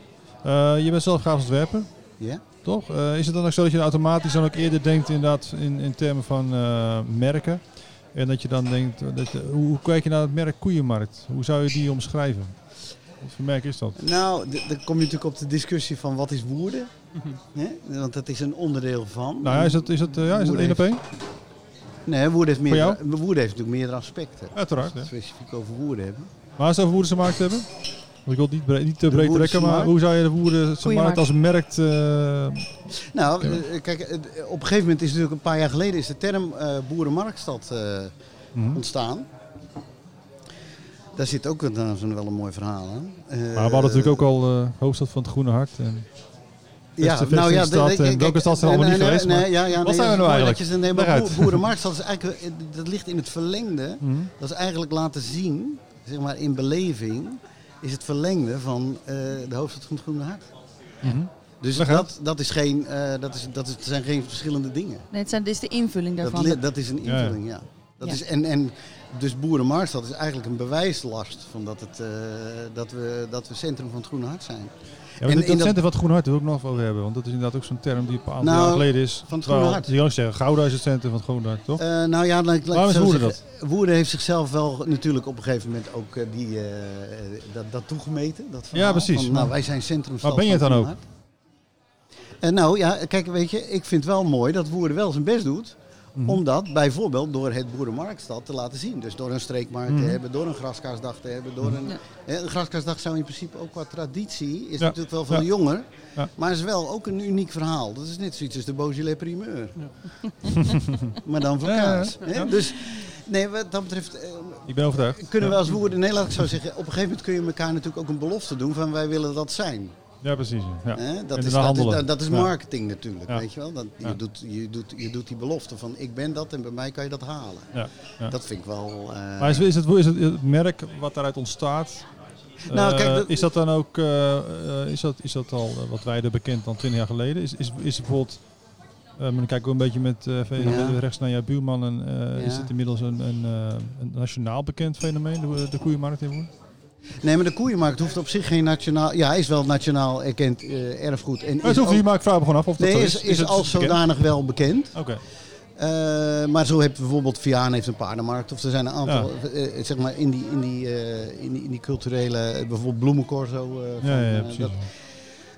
Speaker 2: Eh, je bent zelf grafisch ontwerper,
Speaker 6: ja.
Speaker 2: toch? Eh, is het dan ook zo dat je automatisch dan ook eerder denkt inderdaad in, in termen van eh, merken? En dat je dan denkt, dat, hoe, hoe kijk je naar het merk Koeienmarkt? Hoe zou je die omschrijven? Wat voor merk is dat?
Speaker 6: Nou, dan kom je natuurlijk op de discussie van wat is Woerden? Hè? Want dat is een onderdeel van.
Speaker 2: Nou ja, is dat, is dat, ja, is dat één op één?
Speaker 6: Nee, Woerden heeft,
Speaker 2: Voor
Speaker 6: meerdere, Woerden heeft natuurlijk meerdere aspecten.
Speaker 2: Uiteraard.
Speaker 6: Als we
Speaker 2: Ja.
Speaker 6: het specifiek over Woerden hebben.
Speaker 2: Maar als we over Woerdense markt hebben? Want ik wil het niet, bre- niet te breed trekken, maar hoe zou je de boerenmarkt als merk... eh,
Speaker 6: Nou,
Speaker 2: Ja.
Speaker 6: eh, kijk, eh, op een gegeven moment is natuurlijk een paar jaar geleden is de term eh, boerenmarktstad eh,
Speaker 2: mhm.
Speaker 6: ontstaan. Daar zit ook een, wel een mooi verhaal aan. Eh,
Speaker 2: Maar we hadden natuurlijk ook al eh, hoofdstad van het Groene Hart. En
Speaker 6: ja, nou ja,
Speaker 2: vestingstad
Speaker 6: de- de-
Speaker 2: en welke stad zijn
Speaker 6: nee,
Speaker 2: allemaal niet geweest,
Speaker 6: Nee,
Speaker 2: maar
Speaker 6: ja, ja,
Speaker 2: wat
Speaker 6: nee,
Speaker 2: zijn we
Speaker 6: dat
Speaker 2: nou eigenlijk?
Speaker 6: dat nee, maar boerenmarktstad is eigenlijk, eh, dat ligt in het verlengde.
Speaker 2: Mhm.
Speaker 6: Dat is eigenlijk laten zien, zeg maar in beleving, is het verlengde van eh, de hoofdstad van het Groene Hart.
Speaker 2: Mhm.
Speaker 6: Dus dat, dat, is geen, eh, dat, is, dat is, het zijn geen verschillende dingen.
Speaker 1: Nee, het zijn, dit is de invulling
Speaker 6: Dat,
Speaker 1: daarvan.
Speaker 6: li- dat is een
Speaker 2: ja.
Speaker 6: invulling, ja. Dat
Speaker 1: Ja.
Speaker 6: Is, en, en dus Boerenmarktstad is eigenlijk een bewijslast van dat, het, eh, dat, we, dat we centrum van het Groene Hart zijn.
Speaker 2: Ja, maar
Speaker 6: En
Speaker 2: dit-
Speaker 6: in
Speaker 2: dat
Speaker 6: dat-
Speaker 2: centrum van het Groene Hart wil ik nog over hebben. Want dat is inderdaad ook zo'n term die een paar
Speaker 6: Nou,
Speaker 2: jaar geleden is.
Speaker 6: van het Groene Hart.
Speaker 2: Kan ook zeggen, Gouda is het centrum van het Groene Hart, toch?
Speaker 6: Eh, nou ja, laat ik- laat
Speaker 2: Waarom Woerden
Speaker 6: zeggen. Woerden heeft zichzelf wel natuurlijk op een gegeven moment ook eh, die, eh, dat, dat toegemeten. Dat verhaal
Speaker 2: precies.
Speaker 6: Van, nou, wij zijn centrum
Speaker 2: Maar ben je het dan ook?
Speaker 6: En nou ja, kijk, weet je, ik vind wel mooi dat Woerden wel zijn best doet.
Speaker 2: Mhm.
Speaker 6: Om dat bijvoorbeeld door het Boerenmarktstad te laten zien. Dus door een streekmarkt
Speaker 2: Mhm.
Speaker 6: te hebben, door een graskaarsdag te hebben. Door een,
Speaker 1: Ja.
Speaker 6: een graskaarsdag zou in principe ook qua traditie, is
Speaker 2: Ja.
Speaker 6: natuurlijk wel veel
Speaker 2: Ja.
Speaker 6: jonger. Maar is wel ook een uniek verhaal. Dat is net zoiets als de Beaujolais primeur. maar dan voor kaas. Dus nee, wat dat betreft eh,
Speaker 2: Ik ben overtuigd.
Speaker 6: kunnen we als Woerden, nee laat ik zo zeggen, op een gegeven moment kun je elkaar natuurlijk ook een belofte doen van wij willen dat zijn.
Speaker 2: Ja, precies. Ja.
Speaker 6: Dat, is, dat, is, dat, is marketing natuurlijk, weet je wel. Dat, je, doet, je, doet, je doet die belofte van ik ben dat en bij mij kan je dat halen. Dat vind ik wel... eh,
Speaker 2: Maar is, is, het, is het het merk wat daaruit ontstaat?
Speaker 6: Nou,
Speaker 2: eh,
Speaker 6: kijk, dat-
Speaker 2: is dat dan ook, eh, eh, is, dat, is dat al eh, wat wijder bekend dan 20 jaar geleden? Is, is, is het bijvoorbeeld, eh, maar dan kijken we een beetje met eh,
Speaker 6: Ja.
Speaker 2: rechts naar jouw buurman, en, eh, is het inmiddels een, een, eh, een nationaal bekend fenomeen, de, de koeienmarkt in Woerden?
Speaker 6: Nee, maar de koeienmarkt hoeft op zich geen nationaal... Ja, hij is wel nationaal erkend eh, erfgoed. En
Speaker 2: Maar
Speaker 6: is
Speaker 2: hoeft
Speaker 6: ook-
Speaker 2: niet, maar ik vraag me gewoon af of dat
Speaker 6: Nee,
Speaker 2: zo
Speaker 6: is,
Speaker 2: is.
Speaker 6: is,
Speaker 2: het
Speaker 6: als
Speaker 2: bekend?
Speaker 6: zodanig wel bekend.
Speaker 2: Oké.
Speaker 6: Eh, maar zo heeft bijvoorbeeld Viaan heeft een paardenmarkt. Of er zijn een aantal, eh, zeg maar, in die, in die, in die, in die culturele... bijvoorbeeld Bloemencorso. van,
Speaker 2: Ja, ja, precies.
Speaker 6: dat-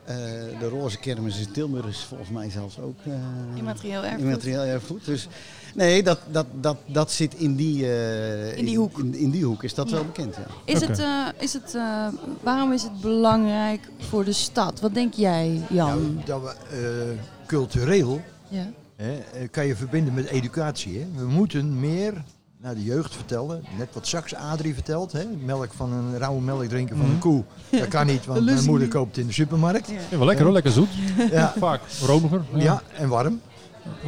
Speaker 6: eh, de Roze Kermis in Tilburg is volgens mij zelfs ook... eh,
Speaker 1: Immaterieel erfgoed.
Speaker 6: Immaterieel erfgoed. Dus nee, dat, dat, dat, dat zit in die, eh,
Speaker 1: In die hoek.
Speaker 6: In, in die hoek is dat
Speaker 1: Ja.
Speaker 6: wel bekend, ja.
Speaker 1: Is het, eh, is het, eh, waarom is het belangrijk voor de stad? Wat denk jij, Jan?
Speaker 4: Nou, dat we eh, cultureel
Speaker 1: Ja.
Speaker 4: hè, kan je verbinden met educatie. Hè. We moeten meer naar de jeugd vertellen. Net wat Sax Adrie vertelt. Hè. Melk van een rauwe melk drinken van een
Speaker 2: Mhm.
Speaker 4: koe. Dat kan niet, want mijn moeder koopt het in de supermarkt.
Speaker 1: Ja.
Speaker 2: Ja, wel lekker hoor, lekker zoet.
Speaker 4: Ja,
Speaker 2: Vaak romiger.
Speaker 4: ja en warm.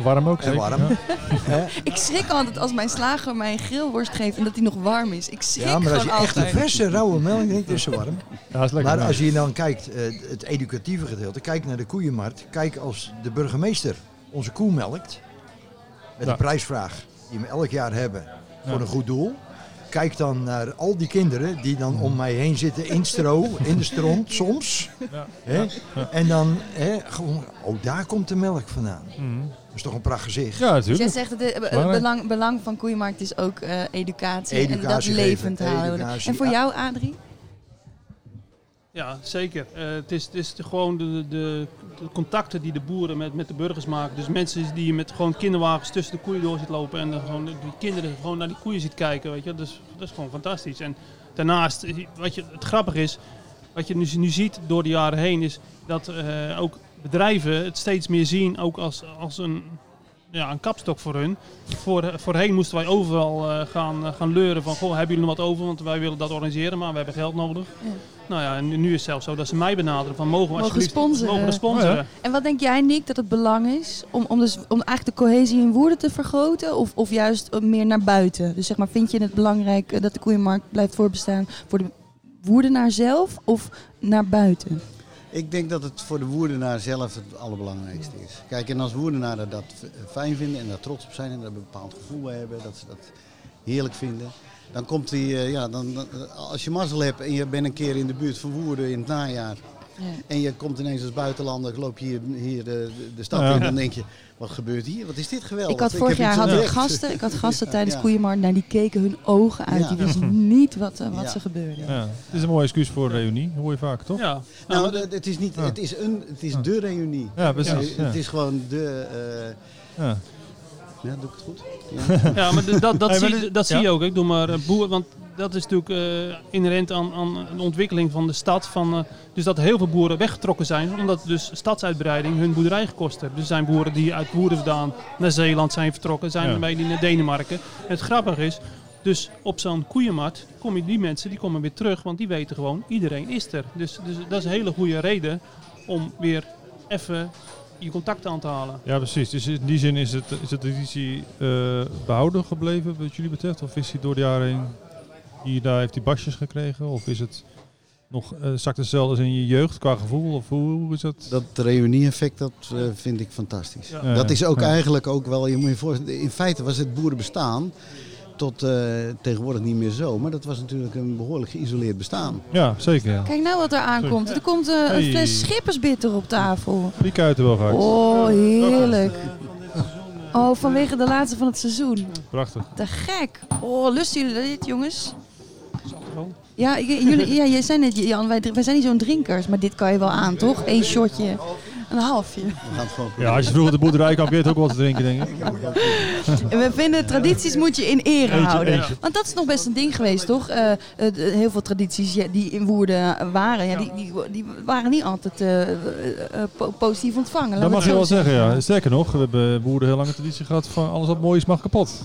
Speaker 2: Warm ook
Speaker 4: En
Speaker 2: zeker.
Speaker 4: warm.
Speaker 2: Ja.
Speaker 4: Hè.
Speaker 1: Ik schrik altijd als mijn slager mij een grillworst geeft en dat die nog warm is. Ik schrik
Speaker 4: Ja, maar als je echt een verse rauwe melk drinkt, is ze warm.
Speaker 2: Ja, dat is lekker.
Speaker 4: Maar als je dan kijkt, eh, het educatieve gedeelte, kijk naar de koeienmarkt. Kijk als de burgemeester onze koe melkt, met
Speaker 2: Ja.
Speaker 4: een prijsvraag die we elk jaar hebben voor een goed doel. Kijk dan naar al die kinderen die dan om mij heen zitten in stro, in de stront soms.
Speaker 2: Ja.
Speaker 4: Hè? En dan, hè, gewoon, oh daar komt de melk vandaan.
Speaker 2: Mhm.
Speaker 4: Dat is toch een pracht gezicht.
Speaker 2: Ja,
Speaker 1: Dus jij
Speaker 2: natuurlijk.
Speaker 1: zegt het
Speaker 2: Belangrijk.
Speaker 1: belang, belang van Koeienmarkt is ook eh, educatie, en dat levend houden.
Speaker 4: educatie,
Speaker 1: En voor jou, Adrie?
Speaker 5: Ja, zeker. Eh, het is, het is de- gewoon de, de, de contacten die de boeren met, met de burgers maken. Dus mensen die met gewoon kinderwagens tussen de koeien door ziet lopen en gewoon die kinderen gewoon naar die koeien ziet kijken. Weet je? Dus, dat is gewoon fantastisch. En daarnaast, eh, wat je, het grappige is, wat je nu, nu ziet door de jaren heen, is dat eh, ook bedrijven het steeds meer zien ook als, als een, ja, een kapstok voor hun. Voor, voorheen moesten wij overal eh, gaan, gaan leuren van, goh, hebben jullie nog wat over? Want wij willen dat organiseren, maar we hebben geld nodig. Nou ja, en nu is het zelfs zo dat ze mij benaderen van, mogen we
Speaker 1: Mogen
Speaker 5: alsjeblieft
Speaker 1: sponsoren.
Speaker 5: mogen we sponsoren?
Speaker 2: Oh ja.
Speaker 1: En wat denk jij, Nick, dat het belang is om, om, dus, om eigenlijk de cohesie in Woerden te vergroten? Of, of juist eh, meer naar buiten? Dus zeg maar, vind je het belangrijk eh, dat de koeienmarkt blijft voorbestaan voor de Woerdenaar zelf of naar buiten?
Speaker 6: Ik denk dat het voor de woerdenaar zelf het allerbelangrijkste is. Kijk, en als woerdenaren dat fijn vinden en daar trots op zijn en daar een bepaald gevoel bij hebben, dat ze dat heerlijk vinden, dan komt die, eh, ja, dan, dan- als je mazzel hebt en je bent een keer in de buurt van Woerden in het najaar
Speaker 1: Ja.
Speaker 6: en je komt ineens als buitenlander, loop je hier, hier de, de stad
Speaker 2: Ja.
Speaker 6: in, dan denk je, wat gebeurt hier? Wat is dit geweldig?
Speaker 1: Ik had vorig jaar had ik gasten, ik had gasten
Speaker 6: Ja,
Speaker 1: tijdens
Speaker 6: ja.
Speaker 1: Koeienmarkt, nou, die keken hun ogen uit.
Speaker 6: Ja.
Speaker 1: Die wisten niet wat, eh, wat
Speaker 6: Ja.
Speaker 1: ze gebeurde.
Speaker 2: Ja. Het is een mooie excuus voor een reunie, hoor je vaak, toch?
Speaker 5: Ja.
Speaker 6: Nou,
Speaker 5: de-
Speaker 6: het is niet, het is een, het is de reunie.
Speaker 2: Ja, precies.
Speaker 6: Het is gewoon de, eh,
Speaker 2: Ja.
Speaker 6: Ja, doe ik het goed? Ja.
Speaker 5: ja, maar dat, dat,
Speaker 2: Hey, maar
Speaker 5: zie,
Speaker 2: dit-
Speaker 5: dat zie je ook. Ik doe maar eh, boer, want dat is natuurlijk eh, inherent aan, aan de ontwikkeling van de stad. Van, eh, dus dat heel veel boeren weggetrokken zijn, omdat dus stadsuitbreiding hun boerderij gekost heeft. Dus er zijn boeren die uit vandaan naar Zeeland zijn vertrokken, zijn
Speaker 2: Ja.
Speaker 5: er mee die naar Denemarken. Het grappige is, dus op zo'n koeienmarkt kom je die mensen die komen weer terug, want die weten gewoon, iedereen is er. Dus, dus dat is een hele goede reden om weer even je contact aan te halen.
Speaker 2: Ja, precies. Dus in die zin is, het, is de traditie eh, behouden gebleven wat jullie betreft? Of is hij door de jaren heen, hier, daar heeft hij basjes gekregen? Of is het nog uh, zakt hetzelfde als in je jeugd qua gevoel? Of hoe, hoe is dat?
Speaker 6: Dat reunie-effect, dat eh, vind ik fantastisch.
Speaker 5: Ja.
Speaker 2: Ja,
Speaker 6: dat is ook
Speaker 2: ja.
Speaker 6: eigenlijk ook wel, je moet je voorstellen, in feite was het boerenbestaan tot eh, tegenwoordig niet meer zo, maar dat was natuurlijk een behoorlijk geïsoleerd bestaan.
Speaker 2: Ja, zeker. Ja.
Speaker 1: Kijk nou wat er aankomt. Er komt eh, een fles schippersbitter op tafel.
Speaker 2: Die kuiten wel gehakt.
Speaker 1: Oh, heerlijk. Oh, vanwege de laatste van het seizoen.
Speaker 2: Prachtig.
Speaker 1: Te gek. Oh, lusten jullie dit, jongens? Ja, jullie, ja jij zei net, Jan, wij, wij zijn niet zo'n drinkers, maar dit kan je wel aan, toch? Eén shotje, een halfje.
Speaker 6: We gaan het gewoon
Speaker 2: Ja, als je vroeger de boerderij kwam, kun je het ook wel te drinken, denk ik.
Speaker 1: En we vinden tradities moet je in ere
Speaker 2: Eentje,
Speaker 1: houden.
Speaker 2: eentje.
Speaker 1: Want dat is nog best een ding geweest, toch? Eh, eh, heel veel tradities ja, die in Woerden waren, ja, die, die, die waren niet altijd eh, po- positief ontvangen.
Speaker 2: Dat mag je wel zeggen, ja. Sterker nog, we hebben boeren heel lange traditie gehad van alles wat mooi is mag kapot.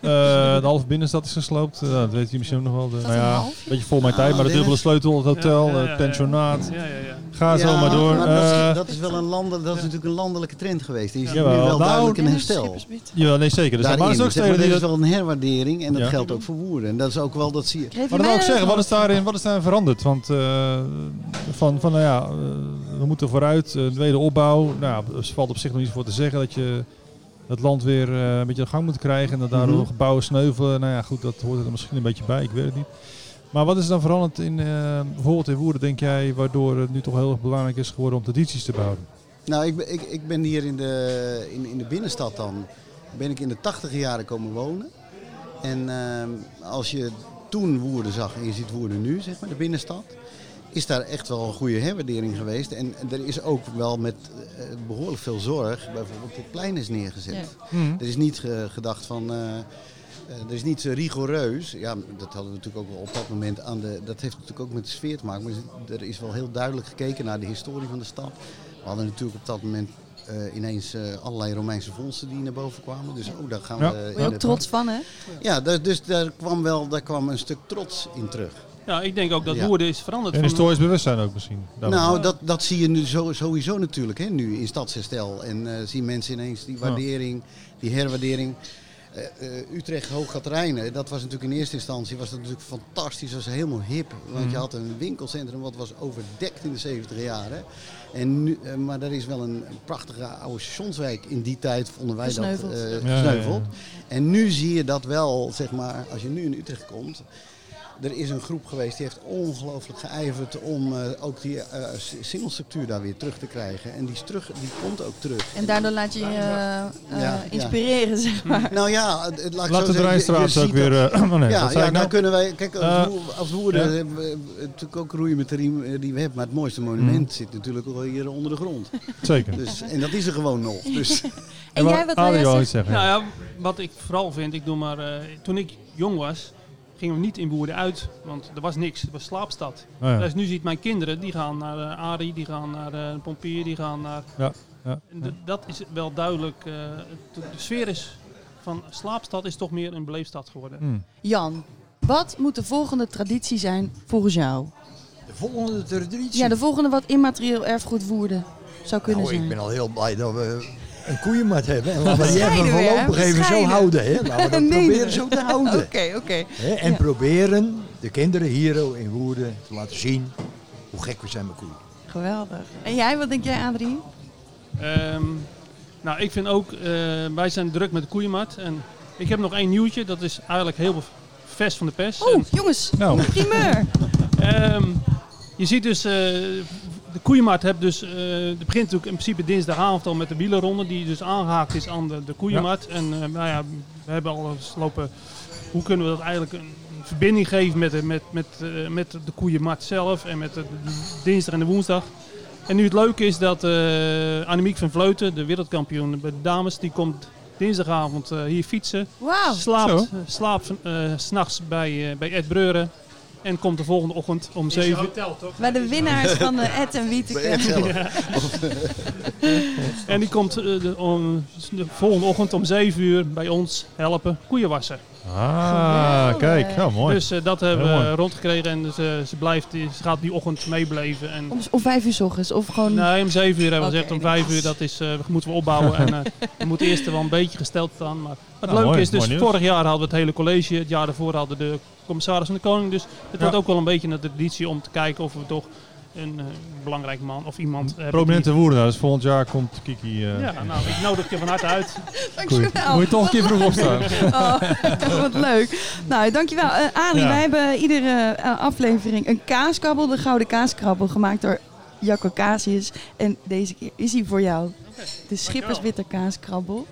Speaker 2: Eh, de halve binnenstad is gesloopt. Dat weet je misschien ook nog wel. De, nou
Speaker 1: een
Speaker 2: ja, een beetje voor mijn tijd, maar de dubbele sleutel, het hotel,
Speaker 5: Ja, ja, ja,
Speaker 2: het pensionaat.
Speaker 5: Ja, ja, ja.
Speaker 2: Ga zo maar door.
Speaker 6: maar dat,
Speaker 2: Eh,
Speaker 6: is, dat is wel een landen, dat is natuurlijk een landelijke trend geweest. Die is nu wel
Speaker 2: Nou,
Speaker 6: duidelijk een
Speaker 1: Ja,
Speaker 6: herstel.
Speaker 2: ja, nee zeker. Dus, maar er is ook
Speaker 6: zeg maar, is wel een herwaardering en dat
Speaker 2: Ja.
Speaker 6: geldt ook voor Woerden. En dat is ook wel, dat zie je.
Speaker 2: Maar dan
Speaker 1: mij
Speaker 2: wil ik
Speaker 1: dat
Speaker 2: zeggen, wat is daarin, wat is daarin veranderd? Want eh, van, van nou ja, eh, we moeten vooruit, eh, de wederopbouw. Nou, er valt op zich nog niet voor te zeggen dat je het land weer eh, een beetje aan de gang moet krijgen. En dat daardoor
Speaker 6: Mhm.
Speaker 2: gebouwen sneuvelen. Nou ja, goed, dat hoort er misschien een beetje bij. Ik weet het niet. Maar wat is dan veranderd in, eh, bijvoorbeeld in Woerden, denk jij, waardoor het nu toch heel erg belangrijk is geworden om tradities te behouden?
Speaker 6: Nou, ik, ben- ik, ik ben hier in de, in, in de binnenstad dan. Ben ik in de tachtige jaren komen wonen. En ehm, als je toen Woerden zag en je ziet Woerden nu, zeg maar, de binnenstad. Is daar echt wel een goede herwaardering geweest. En er is ook wel met eh, behoorlijk veel zorg bijvoorbeeld dit plein is neergezet.
Speaker 1: Ja.
Speaker 6: Er is niet ge- gedacht van. Eh, eh, er is niet zo rigoureus. Ja, dat hadden we natuurlijk ook wel op dat moment aan de. Dat heeft natuurlijk ook met de sfeer te maken. Maar er is wel heel duidelijk gekeken naar de historie van de stad. We hadden natuurlijk op dat moment eh, ineens eh, allerlei Romeinse vondsten die naar boven kwamen. Dus oh, daar gaan
Speaker 2: Ja.
Speaker 6: we. In
Speaker 1: je ook
Speaker 6: de-
Speaker 1: trots van, hè?
Speaker 6: Ja, dus, dus daar kwam wel daar kwam een stuk trots in terug.
Speaker 5: Ja, ik denk ook dat
Speaker 6: Ja.
Speaker 5: Woerden is veranderd.
Speaker 2: En
Speaker 5: van-
Speaker 2: historisch bewustzijn ook misschien. Daarom.
Speaker 6: Nou, dat, dat zie je nu zo, sowieso natuurlijk hè, nu in stadsherstel. En eh, zien mensen ineens die waardering, die herwaardering. Eh, eh, Utrecht, Hoogkaterijnen, dat was natuurlijk in eerste instantie was dat natuurlijk fantastisch. Dat was helemaal hip. Want
Speaker 2: Mhm.
Speaker 6: je had een winkelcentrum wat was overdekt in de 70 jaren. En nu, eh, maar er is wel een, prachtige oude stationswijk in die tijd, vonden wij
Speaker 1: Gesneuveld.
Speaker 6: dat,
Speaker 2: Ja, ja, ja.
Speaker 6: En nu zie je dat wel, zeg maar, als je nu in Utrecht komt. Er is een groep geweest die heeft ongelooflijk geijverd om eh, ook die eh, s- singelstructuur daar weer terug te krijgen. En die, is terug, die komt ook terug.
Speaker 1: En daardoor laat je je eh, eh,
Speaker 6: ja.
Speaker 1: inspireren, zeg maar.
Speaker 6: Nou ja, het, laat ik
Speaker 2: Laat
Speaker 6: zo
Speaker 2: de
Speaker 6: je- je
Speaker 2: Rijnstraat ook weer...
Speaker 6: dat-
Speaker 2: eh, oh nee,
Speaker 6: ja, ja
Speaker 2: nou?
Speaker 6: kunnen wij. Kijk, als,
Speaker 2: Eh,
Speaker 6: Woer- als woerden hebben we eh, natuurlijk ook roeien met de riem eh, die we hebben. Maar het mooiste monument zit natuurlijk al hier onder de grond.
Speaker 2: Zeker.
Speaker 6: Dus, en dat is er gewoon nog. Dus,
Speaker 1: En jij, wat wil jij
Speaker 2: iets zeggen.
Speaker 5: Nou ja, wat ik vooral vind, ik doe maar, eh, toen ik jong was, gingen we niet in Woerden uit, want er was niks, het was slaapstad.
Speaker 2: Oh ja.
Speaker 5: Dus nu ziet mijn kinderen, die gaan naar uh, Arie, die gaan naar uh, Pompier, die gaan naar...
Speaker 2: Ja, ja,
Speaker 5: Dat is wel duidelijk, eh, de, de sfeer is van slaapstad is toch meer een beleefstad geworden.
Speaker 2: Hmm.
Speaker 1: Jan, wat moet de volgende traditie zijn volgens jou?
Speaker 4: De volgende traditie.
Speaker 1: Ja, de volgende wat immaterieel erfgoed Woerden zou kunnen
Speaker 4: nou,
Speaker 1: zijn.
Speaker 4: ik ben al heel blij dat we een koeienmat hebben. En laten we die even voorlopig even zo houden. Hè? Laten we dat
Speaker 1: Nee,
Speaker 4: proberen
Speaker 1: nee.
Speaker 4: zo te houden.
Speaker 1: Oké, oké.
Speaker 4: Hè? En
Speaker 1: Ja.
Speaker 4: proberen de kinderen hier in Woerden te laten zien hoe gek we zijn met koeien.
Speaker 1: Geweldig. En jij, wat denk jij, Adrie?
Speaker 5: Ehm, nou, ik vind ook, eh, wij zijn druk met de koeienmarkt. En ik heb nog één nieuwtje, dat is eigenlijk heel vers van de pers.
Speaker 1: Oeh, jongens,
Speaker 2: Nou.
Speaker 1: een primeur.
Speaker 5: Ehm, je ziet dus, eh, de koeienmarkt heeft dus, eh begint natuurlijk in principe dinsdagavond al met de wielerronde, die dus aangehaakt is aan de, de koeienmarkt. En eh, nou ja, we hebben al eens lopen, hoe kunnen we dat eigenlijk een, verbinding geven met de, met, met, eh, met de koeienmarkt zelf en met de, de dinsdag en de woensdag. En nu het leuke is dat eh Annemiek van Vleuten, de wereldkampioen bij de dames, die komt dinsdagavond eh, hier fietsen.
Speaker 1: Wauw.
Speaker 5: Slaapt, eh, slaapt eh, s'nachts bij, eh, bij Ed Breuren. En komt de volgende ochtend om 7 uur.
Speaker 1: Bij de winnaars van de Ed en Wieteke.
Speaker 5: En die komt eh, de, om, de volgende ochtend om 7 uur bij ons helpen koeien wassen.
Speaker 2: Ah,
Speaker 1: Geweldig.
Speaker 2: kijk. Nou, mooi.
Speaker 5: Dus eh, dat hebben
Speaker 2: Heel
Speaker 5: we
Speaker 2: mooi.
Speaker 5: rondgekregen en ze, ze, blijft, ze gaat die ochtend meebleven. En,
Speaker 1: Om, om vijf uur s ochtends of gewoon...
Speaker 5: nee, om 7 uur hebben we gezegd. Om
Speaker 1: nee.
Speaker 5: 5 uur dat is, eh, moeten we opbouwen. en eh, we moeten eerst wel een beetje gesteld staan. Maar het
Speaker 2: Nou,
Speaker 5: leuke
Speaker 2: mooi,
Speaker 5: is dus, vorig jaar hadden we het hele college. Het jaar daarvoor hadden de commissaris van de Koning. Dus het
Speaker 2: Ja.
Speaker 5: wordt ook wel een beetje een traditie om te kijken of we toch een eh, belangrijk man of iemand hebben.
Speaker 2: Prominente woorden. Dus volgend jaar komt Kiki. eh
Speaker 5: Ja, nou, ik nodig je van harte uit.
Speaker 2: Goeie.
Speaker 1: Dankjewel.
Speaker 2: Moet je toch een keer vroeg opstaan.
Speaker 1: Oh, wat leuk. Nou, dankjewel. Eh Arie,
Speaker 2: Ja.
Speaker 1: wij hebben iedere eh, aflevering een kaaskrabbel, de Gouden Kaaskrabbel, gemaakt door Jacco Casius. En deze keer is hij voor jou. De Schippersbitter kaaskrabbel.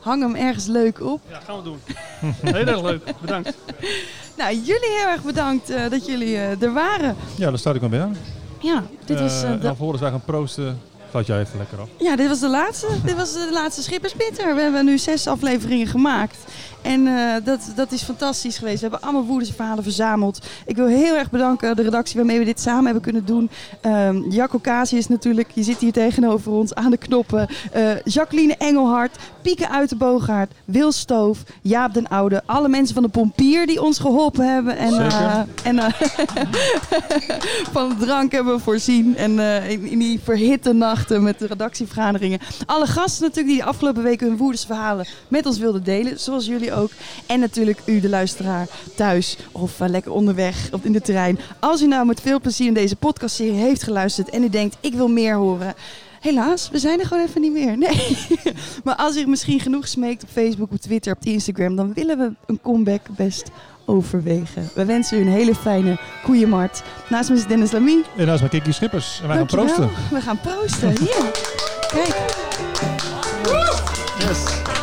Speaker 1: Hang hem ergens leuk op.
Speaker 5: Ja, gaan we doen. Heel erg leuk. Bedankt.
Speaker 1: Nou, jullie heel erg bedankt eh, dat jullie eh, er waren.
Speaker 2: Ja, dan start ik maar bij aan.
Speaker 1: Ja, dit was, eh,
Speaker 2: Eh,
Speaker 1: de,
Speaker 2: en voor wij gaan proosten, gaat jij even lekker af.
Speaker 1: ja, dit was de laatste. dit was de laatste Schippersbitter. We hebben nu zes afleveringen gemaakt. En eh, dat, dat is fantastisch geweest. We hebben allemaal woeders verhalen verzameld. Ik wil heel erg bedanken de redactie waarmee we dit samen hebben kunnen doen. Ehm Jacco Casius natuurlijk, je zit hier tegenover ons aan de knoppen. Eh, Jacqueline Engelhard, Pieke uit de Boogaard, Wil Stoof, Jaap den Oude. Alle mensen van de Pompier die ons geholpen hebben. En, eh, en van drank hebben we voorzien. En in, in die verhitte nachten met de redactievergaderingen. Alle gasten natuurlijk die de afgelopen weken hun woedensverhalen met ons wilden delen. Zoals jullie ook. En natuurlijk u, de luisteraar, thuis of eh, lekker onderweg of in de trein. Als u nou met veel plezier in deze podcastserie heeft geluisterd en u denkt, ik wil meer horen. Helaas, we zijn er gewoon even niet meer. Nee. maar als u misschien genoeg smeekt op Facebook, op Twitter, op Instagram, dan willen we een comeback best overwegen. We wensen u een hele fijne koeienmarkt. Naast me is Dennis Lamy.
Speaker 2: En naast mijn Kiki Schippers. En wij gaan proosten.
Speaker 1: We gaan proosten. Hier. Kijk.
Speaker 6: Yes.